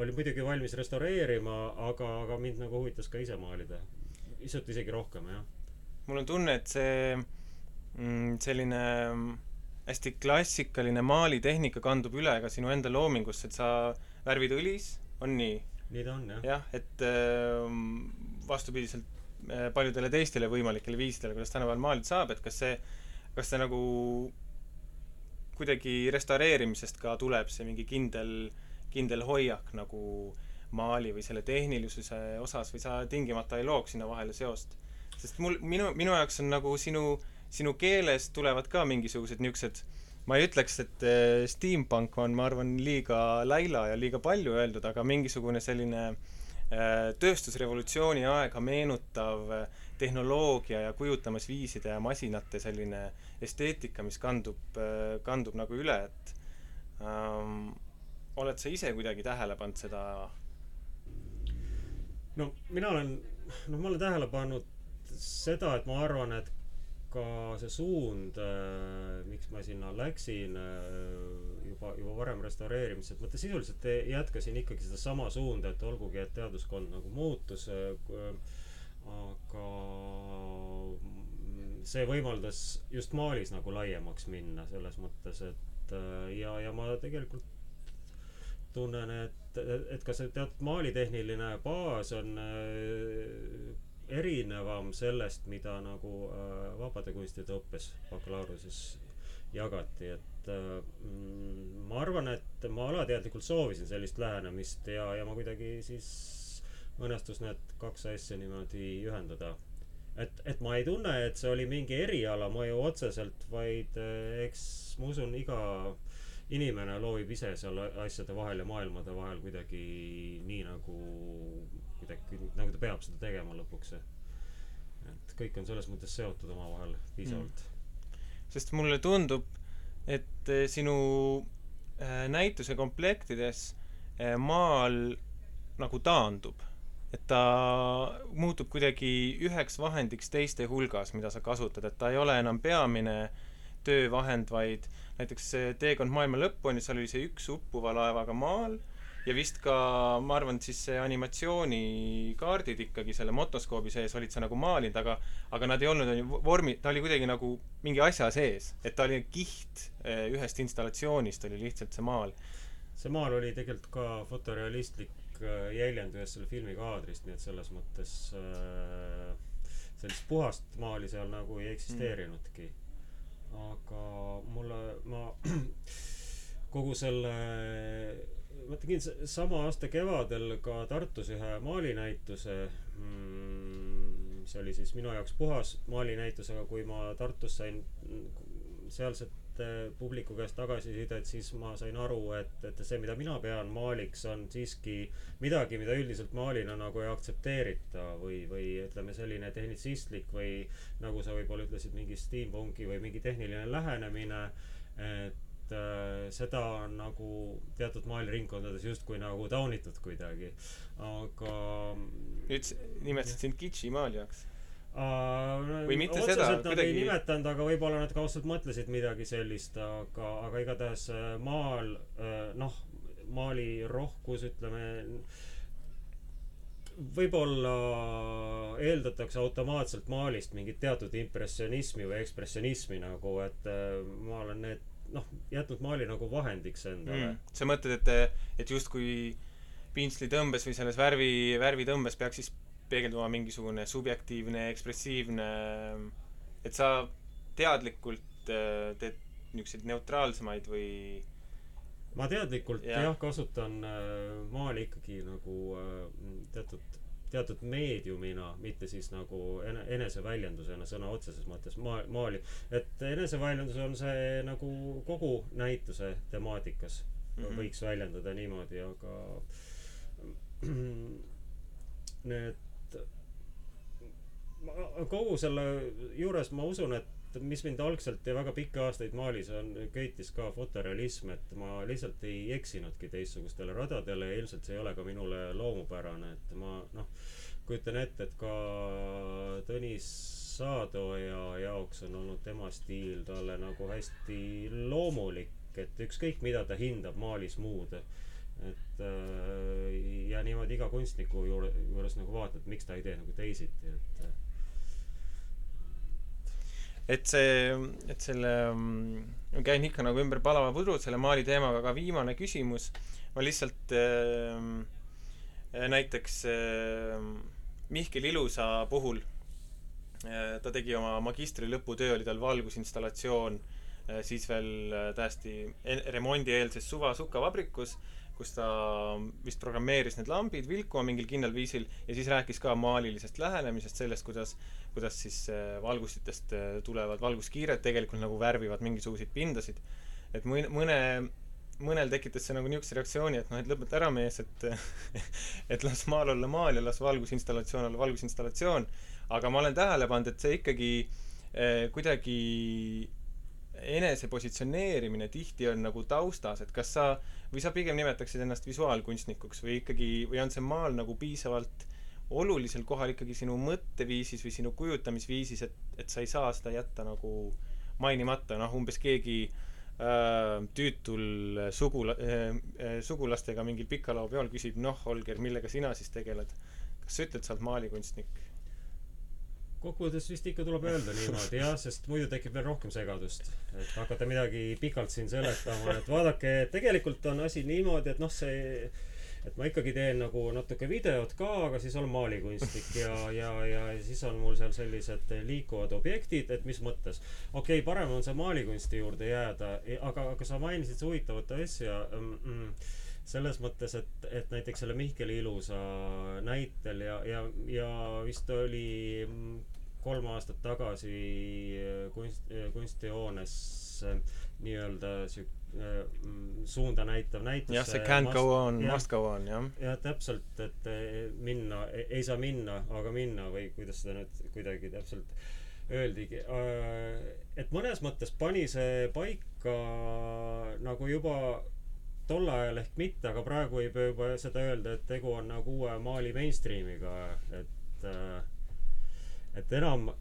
oli muidugi valmis restaureerima, aga, aga mind nagu huvitas ka ise maalida. pisut isegi rohkem, jah. mul on tunne, et see mm, selline mm, hästi klassikaline maalitehnika kandub üle ka sinu enda loomingusse, et sa värvid õlis, on nii? nii ta on, jah. jah, et mm, vastupidiselt äh, paljudele teistele võimalikele viisidele, kuidas tänapäeval maalida saab, et kas see, kas see nagu kuidagi restaureerimisest ka tuleb see mingi kindel äh, kindel hoiak nagu maali või selle tehnilisuse osas või sa tingimata ei looks sinna vahele seost. sest mul, minu, minu jaoks on nagu sinu, sinu keelest tulevad ka mingisugused niisugused ma ei ütleks, et äh, steampunk on, ma arvan, liiga läila ja liiga palju öeldud, aga mingisugune selline äh, tööstusrevolutsiooni aega meenutav äh, tehnoloogia ja kujutamisviiside ja masinate selline esteetika, mis kandub, kandub nagu üle, et ähm, oled sa ise kuidagi tähele pannud seda? no mina olen, noh, ma olen tähele pannud seda, et ma arvan, et ka see suund äh,, miks ma sinna läksin äh, juba, juba varem restaureerimisse, et ma sisuliselt jätkasin ikkagi sedasama suunda, et olgugi, et teaduskond nagu muutus äh,, aga see võimaldas just maalis nagu laiemaks minna selles mõttes, et ja, ja ma tegelikult tunnen, et, et ka see teatud maalitehniline baas on äh, erinevam sellest, mida nagu äh, vabade kunstide õppes bakalaureusesse jagati, et äh, mm, ma arvan, et ma alateadlikult soovisin sellist lähenemist ja, ja ma kuidagi siis õnnestus need kaks asja niimoodi ühendada. et, et ma ei tunne, et see oli mingi eriala mõju otseselt, vaid eks ma usun, iga inimene loobib ise seal asjade vahel ja maailmade vahel kuidagi nii nagu kuidagi nagu ta peab seda tegema lõpuks. Et kõik on selles mõttes seotud omavahel piisavalt. Mm.. sest mulle tundub et eh, sinu äh, näituse komplektides äh, maal nagu taandub. Et ta muutub kuidagi üheks vahendiks teiste hulgas, mida sa kasutad, et ta ei ole enam peamine töövahend, vaid näiteks see Teekond maailma lõpuni, seal oli see üks uppuva laevaga maal ja vist ka, ma arvan, et siis see animatsioonikaardid ikkagi selle motoskoobi sees olid sa nagu maalinud, aga aga nad ei olnud onju vormi, ta oli kuidagi nagu mingi asja sees, et ta oli kiht eh, ühest installatsioonist oli lihtsalt see maal. see maal oli tegelikult ka fotorealistlik eh, jäljend ühest selle filmi kaadrist, nii et selles mõttes äh, sellist puhast maali seal nagu ei eksisteerinudki mm aga mulle, ma kogu selle, ma tegin sama aasta kevadel ka Tartus ühe maalinäituse mm,, mis oli siis minu jaoks puhas maalinäitus, aga kui ma Tartus sain sealset publiku käest tagasisidet, siis ma sain aru, et, et see, mida mina pean maaliks, on siiski midagi, mida üldiselt maalina nagu ei aktsepteerita või, või ütleme, selline tehnitsistlik või nagu sa võib-olla ütlesid, mingi steampunki või mingi tehniline lähenemine, et äh, seda on nagu teatud maaliringkondades justkui nagu taunitud kuidagi, aga nüüd nimetasid sind kitši maalijaks Uh, või mitte seda, kuidagi ei nimetanud, aga võib-olla nad kaudselt mõtlesid midagi sellist, aga, aga igatahes äh, maal, äh, noh, maali rohkus, ütleme, võib-olla eeldatakse automaatselt maalist mingit teatud impressionismi või ekspressionismi nagu, et äh, ma olen need noh, jätnud maali nagu vahendiks endale. Mm.. sa mõtled, et, et justkui pintslitõmbes või selles värvi, värvitõmbes peaks siis peegelduma mingisugune subjektiivne, ekspressiivne, et sa teadlikult äh, teed niisuguseid neutraalsemaid või ma teadlikult Jah. jah, kasutan äh, maali ikkagi nagu äh, teatud teatud meediumina, mitte siis nagu ene-, eneseväljendusena sõna otseses mõttes maa, maali. et eneseväljendus on see nagu kogu näituse temaatikas mm. -hmm. võiks väljendada niimoodi, aga need ma kogu selle juures ma usun, et mis mind algselt ja väga pikki aastaid maalis on, köitis ka fotorealism, et ma lihtsalt ei eksinudki teistsugustele radadele ja ilmselt see ei ole ka minule loomupärane, et ma noh, kujutan ette, et ka Tõnis Saadoja jaoks on olnud tema stiil talle nagu hästi loomulik, et ükskõik, mida ta hindab maalis muud, et äh, ja niimoodi iga kunstniku juure, juures nagu vaatad, miks ta ei tee nagu teisiti, et et see, et selle, ma käin ikka nagu ümber palava pudru selle maali teemaga, aga viimane küsimus, ma lihtsalt äh, näiteks äh, Mihkel Ilusa puhul äh, ta tegi oma magistri lõputöö, oli tal valgusinstallatsioon äh, siis veel äh, täiesti remondieelses suva sukkavabrikus, kus ta vist programmeeris need lambid vilkuma mingil kindlal viisil ja siis rääkis ka maalilisest lähenemisest, sellest, kuidas kuidas siis äh, valgustitest äh, tulevad valguskiired tegelikult nagu värvivad mingisuguseid pindasid. et mõne, mõne, mõnel tekitas see nagu niisuguse reaktsiooni, et noh, et lõpeta ära, mees, et et las maal olla maal ja las valgusinstallatsioon olla valgusinstallatsioon. aga ma olen tähele pannud, et see ikkagi äh, kuidagi enese positsioneerimine tihti on nagu taustas, et kas sa või sa pigem nimetaksid ennast visuaalkunstnikuks või ikkagi, või on see maal nagu piisavalt olulisel kohal ikkagi sinu mõtteviisis või sinu kujutamisviisis, et, et sa ei saa seda jätta nagu mainimata, noh umbes keegi äh, tüütul sugula- äh,, äh, sugulastega mingil pikalaopeol küsib, noh, Holger, millega sina siis tegeled? kas sa ütled, sa oled maalikunstnik? kokkuvõttes vist ikka tuleb öelda niimoodi jah, sest muidu tekib veel rohkem segadust. et hakata midagi pikalt siin seletama, et vaadake, tegelikult on asi niimoodi, et noh, see et ma ikkagi teen nagu natuke videot ka, aga siis olen maalikunstnik ja, ja, ja siis on mul seal sellised liikuvad objektid, et mis mõttes. okei okay,, parem on see maalikunsti juurde jääda, aga, aga sa mainisid huvitavat asja mm,. Mm, selles mõttes, et, et näiteks selle Mihkeli ilusa näitel ja, ja, ja vist oli kolm aastat tagasi kunst, kunstihoones äh, nii-öelda siuk-, suunda näitav näitus. jah, see can't go on, must go on, jah. jah, täpselt, et eh, minna, ei saa minna, aga minna või kuidas seda nüüd kuidagi täpselt öeldigi. et mõnes mõttes pani see paika nagu juba tol ajal ehk mitte, aga praegu võib juba seda öelda, et tegu on nagu uue maali mainstream'iga, et äh, et enam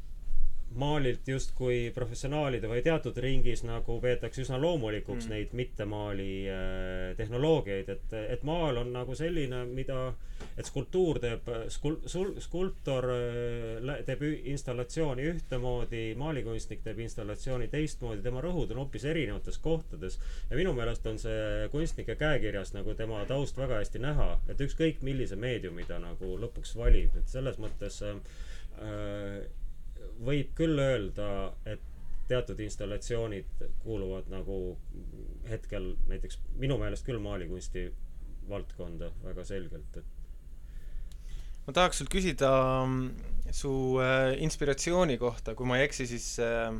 maalilt justkui professionaalide või teatud ringis nagu peetakse üsna loomulikuks Mm. neid mittemaali äh, tehnoloogiaid, et, et maal on nagu selline, mida, et skulptuur teeb, skul-, sul-, skulptor äh, teeb installatsiooni ühtemoodi, maalikunstnik teeb installatsiooni teistmoodi, tema rõhud on hoopis erinevates kohtades. ja minu meelest on see kunstnike käekirjas nagu tema taust väga hästi näha, et ükskõik millise meediumi ta nagu lõpuks valib, et selles mõttes äh, võib küll öelda, et teatud installatsioonid kuuluvad nagu hetkel näiteks minu meelest küll maalikunsti valdkonda väga selgelt, et ma tahaks sult küsida mm, su äh, inspiratsiooni kohta, kui ma ei eksi, siis äh,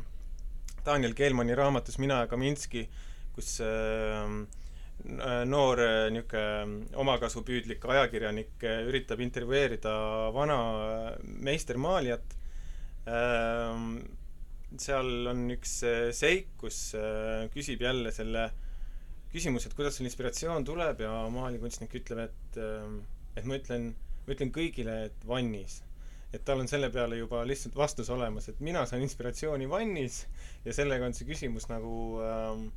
Daniel Keelmanni raamatus Mina ja Kaminski, kus äh, noor niisugune omakasupüüdlik ajakirjanik üritab intervjueerida vana meistermaalijat. Seal on üks äh, seik, kus äh, küsib jälle selle küsimuse, et kuidas sul inspiratsioon tuleb ja maalikunstnik ütleb, et äh, et ma ütlen, ma ütlen kõigile, et vannis. et tal on selle peale juba lihtsalt vastus olemas, et mina saan inspiratsiooni vannis ja sellega on see küsimus nagu ähm,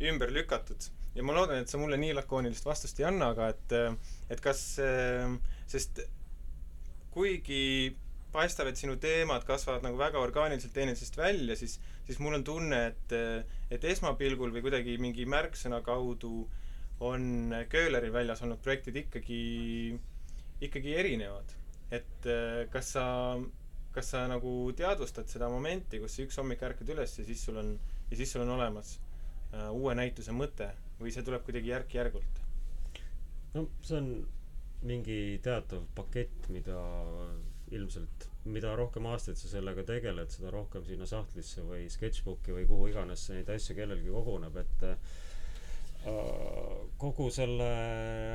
ümber lükatud. ja ma loodan, et sa mulle nii lakoonilist vastust ei anna, aga et, et kas äh,, sest kuigi paistab, et sinu teemad kasvavad nagu väga orgaaniliselt teineteisest välja, siis, siis mul on tunne, et, et esmapilgul või kuidagi mingi märksõna kaudu on Köhleri väljas olnud projektid ikkagi, ikkagi erinevad. et kas sa, kas sa nagu teadvustad seda momenti, kus sa üks hommik ärkad üles ja siis sul on, ja siis sul on olemas uh, uue näituse mõte või see tuleb kuidagi järk-järgult? no see on mingi teatav pakett, mida ilmselt, mida rohkem aastaid sa sellega tegeled, seda rohkem sinna sahtlisse või sketšbooki või kuhu iganes neid asju kellelgi koguneb, et äh, kogu selle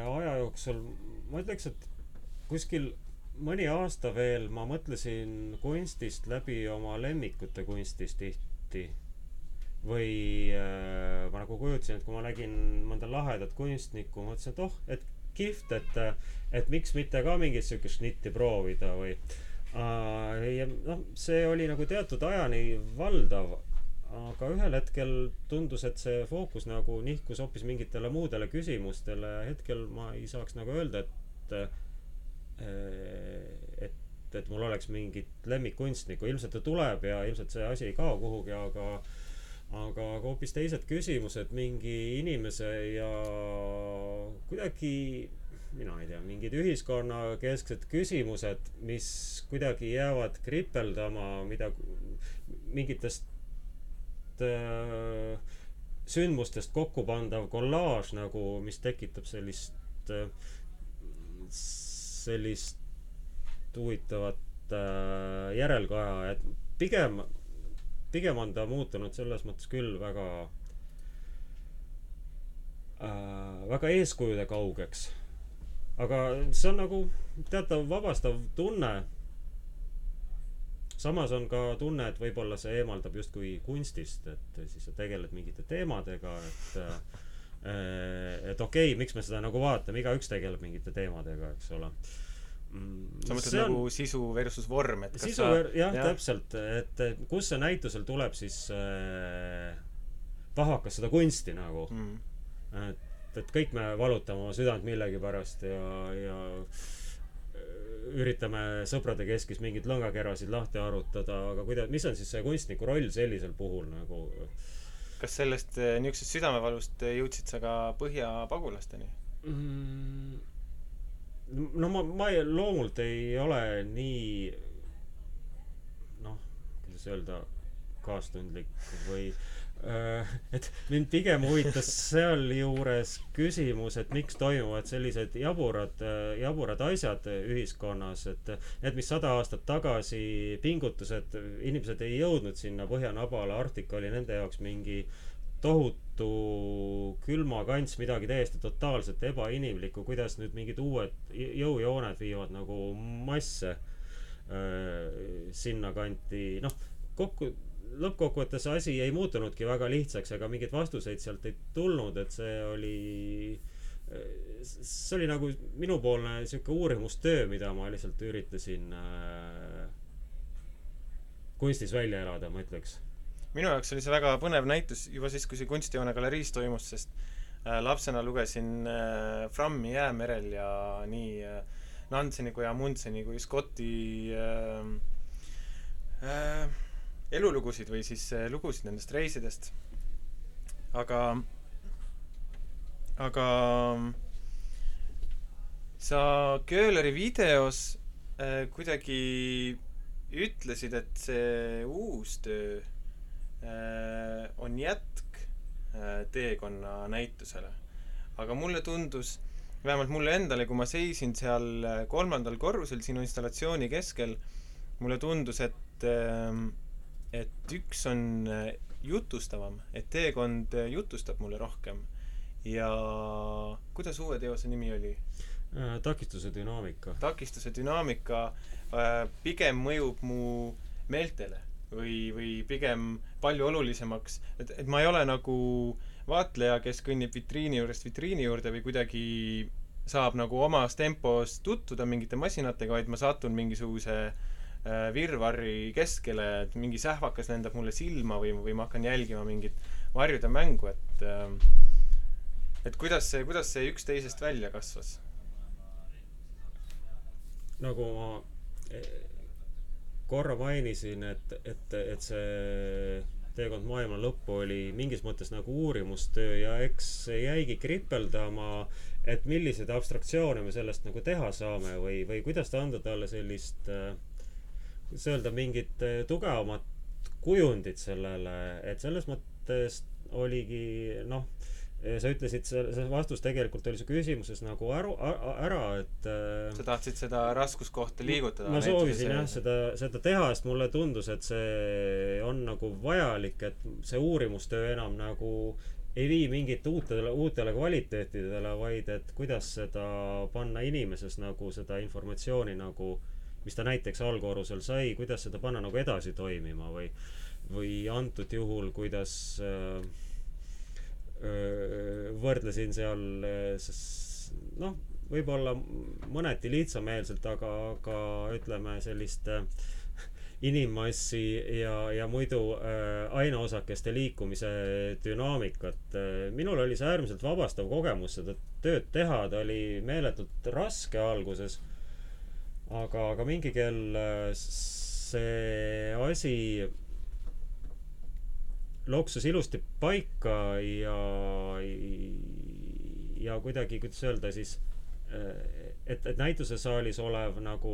aja jooksul ma ütleks, et kuskil mõni aasta veel ma mõtlesin kunstist läbi oma lemmikute kunstist tihti. Või äh, ma nagu kujutasin, et kui ma nägin mõnda lahedat kunstnikku, mõtlesin, et oh, et kihvt, et, et miks mitte ka mingit siukest šnitti proovida või ja noh, see oli nagu teatud ajani valdav, aga ühel hetkel tundus, et see fookus nagu nihkus hoopis mingitele muudele küsimustele. hetkel ma ei saaks nagu öelda, et, et, et mul oleks mingit lemmikkunstnikku, ilmselt ta tuleb ja ilmselt see asi ei kao kuhugi, aga aga, hoopis teised küsimused mingi inimese ja kuidagi mina ei tea, mingid ühiskonnakesksed küsimused, mis kuidagi jäävad kripeldama, mida mingitest äh, sündmustest kokku pandav kollaaž nagu, mis tekitab sellist äh,, sellist huvitavat äh, järelkaja, et pigem pigem on ta muutunud selles mõttes küll väga äh,, väga eeskujude kaugeks. aga see on nagu teatav vabastav tunne. samas on ka tunne, et võib-olla see eemaldab justkui kunstist, et siis sa tegeled mingite teemadega, et äh, et okei okay,, miks me seda nagu vaatame, igaüks tegeleb mingite teemadega, eks ole sa mõtled on... nagu sisu versus vorm, et kas sisu sa jah ja., täpselt, et kus see näitusel tuleb siis äh, pahakas seda kunsti nagu mm.. et, et kõik me valutame oma südant millegipärast ja, ja äh, üritame sõprade keskis mingeid lõngakerasid lahti arutada, aga kuida-, mis on siis see kunstniku roll sellisel puhul nagu? kas sellest äh, niisugusest südamevalust jõudsid sa ka Põhja pagulasteni mm,? No ma, ma ei, loomult ei ole nii noh, kuidas öelda, kaastundlik või äh, et mind pigem huvitas sealjuures küsimus, et miks toimuvad sellised jaburad, jaburad asjad ühiskonnas, et need, mis sada aastat tagasi pingutused, inimesed ei jõudnud sinna Põhjanabala, Arktika oli nende jaoks mingi tohutu külmakants, midagi täiesti totaalselt ebainimlikku, kuidas nüüd mingid uued jõujooned viivad nagu masse äh, sinnakanti, noh, kokku, lõppkokkuvõttes asi ei muutunudki väga lihtsaks, ega mingeid vastuseid sealt ei tulnud, et see oli äh, see oli nagu minupoolne sihuke uurimustöö, mida ma lihtsalt üritasin äh, kunstis välja elada, ma ütleks minu jaoks oli see väga põnev näitus juba siis, kui see kunstijoone galeriis toimus, sest äh, lapsena lugesin äh, Frammi Jäämerel ja nii äh, Nanseni kui Amundseni kui Scotti elulugusid või siis lugusid nendest reisidest. aga, aga sa Köhleri videos kuidagi ütlesid, et see uus töö on jätk äh, teekonna näitusele. aga mulle tundus, vähemalt mulle endale, kui ma seisin seal äh, kolmandal korrusel sinu installatsiooni keskel, mulle tundus, et, et üks on jutustavam, et teekond jutustab mulle rohkem. ja kuidas uue teose nimi oli? takistuse dünaamika. takistuse dünaamika pigem mõjub mu meeltele või, või pigem palju olulisemaks, et, et ma ei ole nagu vaatleja, kes kõnnib vitriini juurest vitriini juurde või kuidagi saab nagu omas tempos tutvuda mingite masinatega, vaid ma satun mingisuguse äh, virvarri keskele, et mingi sähvakas lendab mulle silma või, või ma hakkan jälgima mingit varjude mängu, et äh, et kuidas see, kuidas see üks teisest välja kasvas? nagu ma korra mainisin, et, et, et see teekond maailma lõppu oli mingis mõttes nagu uurimustöö ja eks jäigi kripeldama, et milliseid abstraktsioone me sellest nagu teha saame või, või kuidas anda talle sellist, kuidas öelda, mingit tugevamat kujundit sellele, et selles mõttes oligi noh sa ütlesid, see, vastus tegelikult oli su küsimuses nagu aru, ära, et äh, sa tahtsid seda raskuskohta liigutada? ma soovisin jah, seda, seda teha, sest mulle tundus, et see on nagu vajalik, et see uurimustöö enam nagu ei vii mingit uutele, uutele kvaliteetidele, vaid et kuidas seda panna inimeses nagu seda informatsiooni nagu, mis ta näiteks algkorrusel sai, kuidas seda panna nagu edasi toimima või, või antud juhul, kuidas äh, võrdlesin seal noh, võib-olla mõneti lihtsameelselt, aga, aga ütleme sellist inimmassi ja, ja muidu äh, aineosakeste liikumise dünaamikat. minul oli see äärmiselt vabastav kogemus seda tööd teha, ta oli meeletult raske alguses. aga, aga mingi kell see asi loksus ilusti paika ja, ja kuidagi, kuidas öelda siis, et, et näitusesaalis olev nagu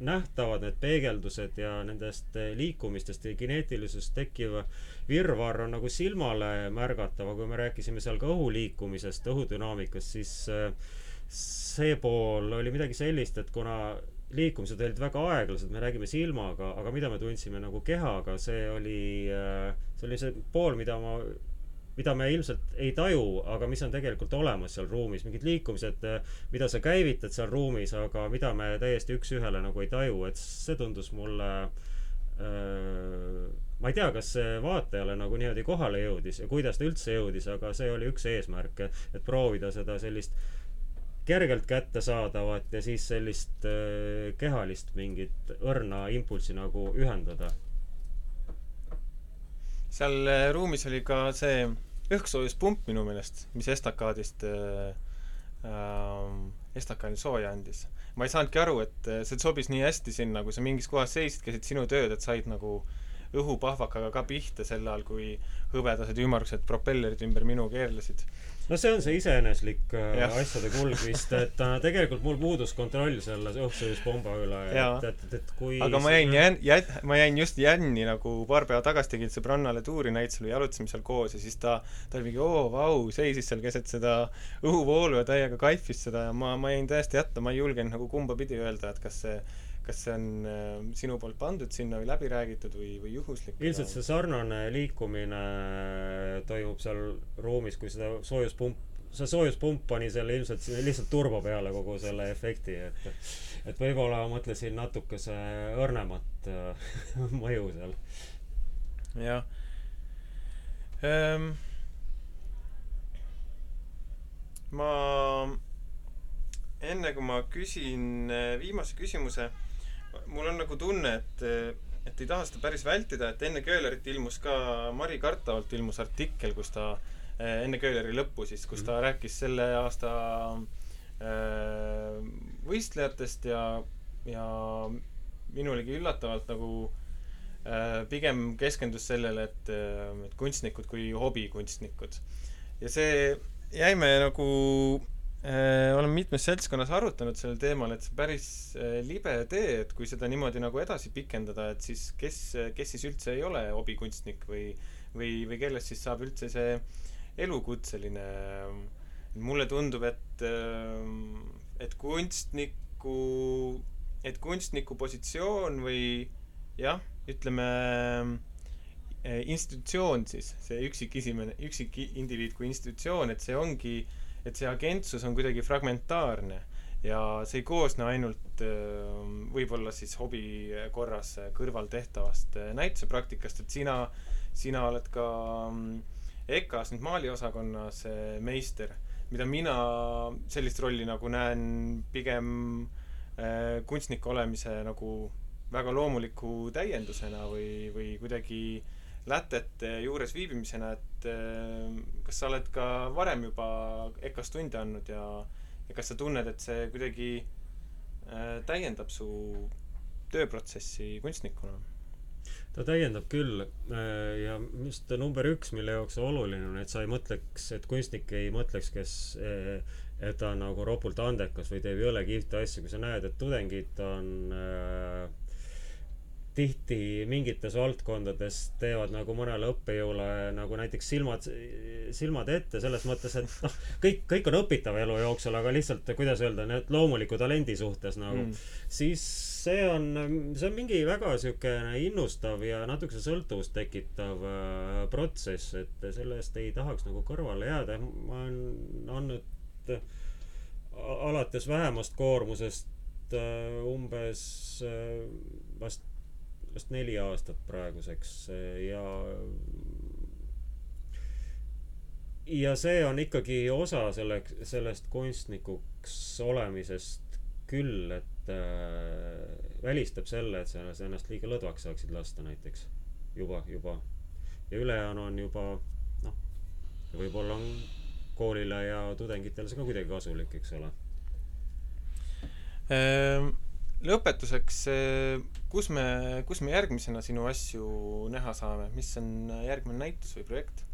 nähtavad need peegeldused ja nendest liikumistest ja kineetilisusest tekkiv virvarr on nagu silmale märgatav, aga kui me rääkisime seal ka õhu liikumisest, õhudünaamikast, siis see pool oli midagi sellist, et kuna liikumised olid väga aeglased, me räägime silmaga, aga mida me tundsime nagu kehaga, see oli, äh, see oli see pool, mida ma, mida me ilmselt ei taju, aga mis on tegelikult olemas seal ruumis, mingid liikumised, äh, mida sa käivitad seal ruumis, aga mida me täiesti üks-ühele nagu ei taju, et see tundus mulle äh, ma ei tea, kas see vaatajale nagu niimoodi kohale jõudis ja kuidas ta üldse jõudis, aga see oli üks eesmärke, et proovida seda sellist kergelt kättesaadavat ja siis sellist äh, kehalist mingit õrna impulssi nagu ühendada. Seal äh, ruumis oli ka see õhksoojuspump minu meelest, mis estakaadist äh, äh, estakaadi sooja andis. ma ei saanudki aru, et äh, see sobis nii hästi sinna, kui sa mingis kohas seisid, keset sinu tööd, et said nagu õhupahvakaga ka pihta sel ajal, kui hõbedased ümmargused propellerid ümber minu keerlesid no see on see iseeneslik äh, asjade kulg vist, et äh, tegelikult mul puudus kontroll selle õhksõiduspomba üle, et, et, et, kui aga ma jäin jänn-, jät-, ma jäin just jänni nagu paar päeva tagasi tegin sõbrannale tuurinäitusele, jalutasime seal koos ja siis ta, ta oli mingi oo, vau, seisis seal keset seda õhuvoolu ja täiega kaifis seda ja ma, ma jäin täiesti hätta, ma ei julgenud nagu kumba pidi öelda, et kas see kas see on äh, sinu poolt pandud sinna või läbi räägitud või, või juhuslik? ilmselt see sarnane liikumine toimub seal ruumis, kui seda soojuspump, see soojuspump pani selle ilmselt lihtsalt turbo peale kogu selle efekti, et et võib-olla mõtlesin natukese õrnemat äh, mõju seal. jah ehm,. ma enne kui ma küsin äh, viimase küsimuse mul on nagu tunne, et, et ei taha seda päris vältida, et enne Köhlerit ilmus ka, Mari Kartavalt ilmus artikkel, kus ta eh, enne Köhleri lõppu siis, kus ta mm. rääkis selle aasta äh, võistlejatest ja, ja minulegi üllatavalt nagu äh, pigem keskendus sellele, et, et kunstnikud kui hobikunstnikud. ja see jäime nagu Äh, olen mitmes seltskonnas arutanud sellel teemal, et see päris äh, libe tee, et kui seda niimoodi nagu edasi pikendada, et siis kes, kes siis üldse ei ole hobikunstnik või, või, või kellest siis saab üldse see elukutseline. mulle tundub, et, äh, et kunstniku, et kunstniku positsioon või jah, ütleme institutsioon siis, see üksikisimene, üksikindiviid kui institutsioon, et see ongi äh, et see agentsus on kuidagi fragmentaarne ja see ei koosne ainult äh, võib-olla siis hobi korras kõrval tehtavast äh, näitusepraktikast, et sina, sina oled ka mm, EKA-s nüüd maaliosakonnas äh, meister, mida mina sellist rolli nagu näen pigem kunstniku olemise nagu väga loomuliku täiendusena või, või kuidagi lätete juures viibimisena, et äh, kas sa oled ka varem juba EKA-s tunde andnud ja, ja kas sa tunned, et see kuidagi äh, täiendab su tööprotsessi kunstnikuna? ta täiendab küll äh, ja just number üks, mille jaoks oluline on, et sa ei mõtleks, et kunstnik ei mõtleks, kes, et ta on nagu ropult andekas või teeb jõle kihvte asju, kui sa näed, et tudengid on äh, tihti mingites valdkondades teevad nagu mõnele õppejõule nagu näiteks silmad, silmad ette selles mõttes, et noh, kõik, kõik on õpitav elu jooksul, aga lihtsalt, kuidas öelda, need loomuliku talendi suhtes nagu mm., siis see on, see on mingi väga siukene innustav ja natukese sõltuvust tekitav äh, protsess, et sellest ei tahaks nagu kõrvale jääda. ma olen andnud alates vähemast koormusest äh, umbes äh, vast vast neli aastat praeguseks ja ja see on ikkagi osa selleks, sellest kunstnikuks olemisest küll, et äh, välistab selle, et sa ennast liiga lõdvaks saaksid lasta näiteks juba, juba. ja ülejäänu on juba noh, võib-olla on koolile ja tudengitele see ka kuidagi kasulik, eks ole ehm lõpetuseks, kus me, kus me järgmisena sinu asju näha saame, mis on järgmine näitus või projekt?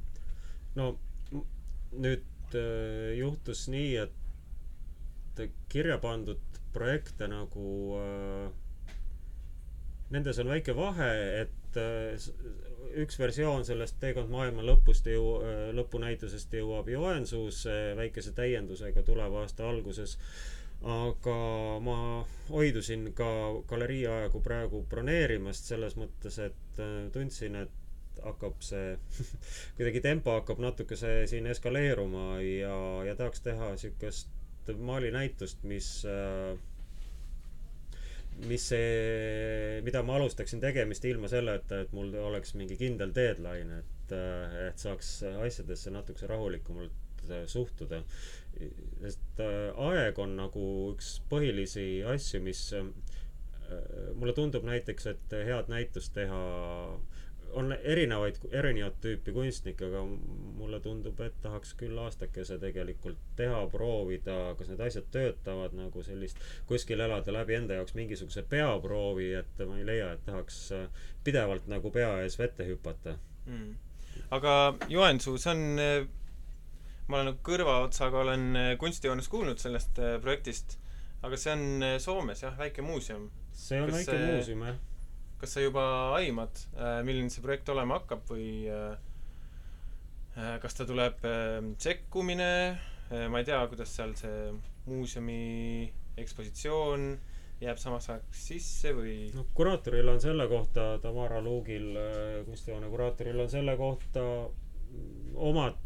no nüüd äh, juhtus nii, et kirja pandud projekte nagu äh, nendes on väike vahe, et äh, üks versioon sellest Teekond maailma lõpust jõu- äh,, lõpunäitusest jõuab Joensuusse väikese täiendusega tuleva aasta alguses aga ma hoidusin ka galerii aegu praegu broneerimast selles mõttes, et äh, tundsin, et hakkab see kuidagi tempo hakkab natukese siin eskaleeruma ja, ja tahaks teha siukest maalinäitust, mis äh, mis see, mida ma alustaksin tegemist ilma selleta, et mul oleks mingi kindel deadline, et, äh, et saaks asjadesse natukese rahulikumalt suhtuda sest äh, aeg on nagu üks põhilisi asju, mis äh, mulle tundub näiteks, et head näitust teha on erinevaid, erinevat tüüpi kunstnikke, aga mulle tundub, et tahaks küll aastakese tegelikult teha, proovida, kas need asjad töötavad nagu sellist, kuskil elada läbi enda jaoks mingisuguse peaproovi, et ma ei leia, et tahaks äh, pidevalt nagu pea ees vette hüpata. Mm.. aga Joensuu, see on ma olen nagu kõrvaotsaga olen äh, kunstijoones kuulnud sellest äh, projektist, aga see on äh, Soomes jah, väike muuseum. see on kas väike see, muuseum jah. kas sa juba aimad, milline see projekt olema hakkab või kas ta tuleb sekkumine, ma ei tea, kuidas seal see muuseumi ekspositsioon jääb samas ajaks sisse või? no kuraatoril on selle kohta, Tamara Luugil, kunstihoone kuraatoril on selle kohta omad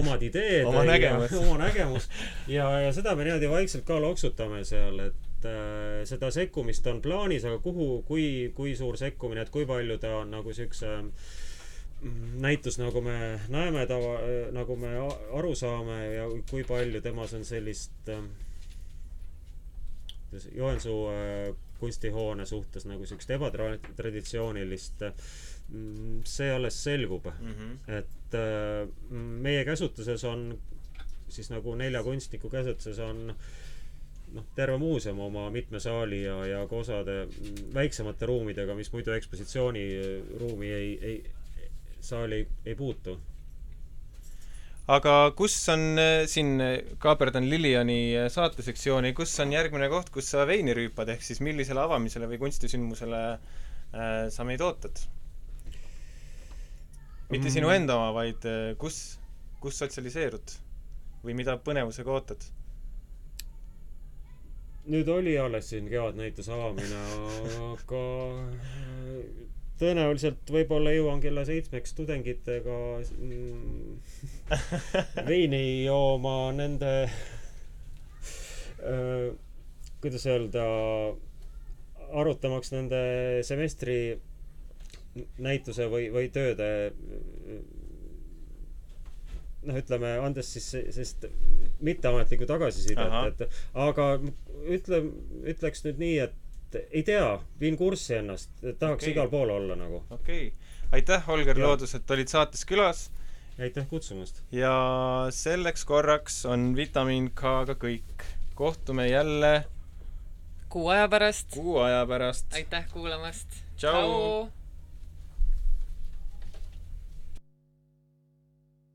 omad ideed oma nägemus. oma nägemus. Ja, ja seda me niimoodi vaikselt ka loksutame seal, et äh, seda sekkumist on plaanis, aga kuhu, kui, kui suur sekkumine, et kui palju ta on nagu siukse mm, näitus, nagu me näeme tava, nagu me aru saame ja kui palju temas on sellist äh, Joensuu äh, kunstihoone suhtes nagu siukest ebatraditsioonilist Mm, see alles selgub mm. -hmm. et äh, meie käsutuses on siis nagu nelja kunstniku käsutuses on noh, terve muuseum oma mitme saali ja, ja ka osade väiksemate ruumidega, mis muidu ekspositsiooniruumi ei, ei, saali ei, ei puutu. Aga kus on äh, siin, kaaperdan Liliani äh, saatesektsiooni, kus on järgmine koht, kus sa veini rüüpad, ehk siis millisele avamisele või kunstisündmusele äh, sa meid ootad? mitte sinu mm. enda oma, vaid eh, kus, kus sotsialiseerud või mida põnevusega ootad? nüüd oli alles siin kevadnäituse avamine, aga eh, tõenäoliselt võib-olla jõuan kella seitsmeks tudengitega mm, veini jooma nende äh, kuidas öelda, arutamaks nende semestri näituse või, või tööde noh, ütleme, andes siis sellist mitteametlikku tagasisidet, et aga ütle, ütleks nüüd nii, et ei tea, viin kurssi ennast, tahaks okay. igal pool olla nagu. okei okay., aitäh, Holger ja. Loodus, et olid saates külas. aitäh kutsumast. ja selleks korraks on Vitamiin K-ga kõik. kohtume jälle kuu aja pärast. kuu aja pärast. aitäh kuulamast. tšau, tšau.!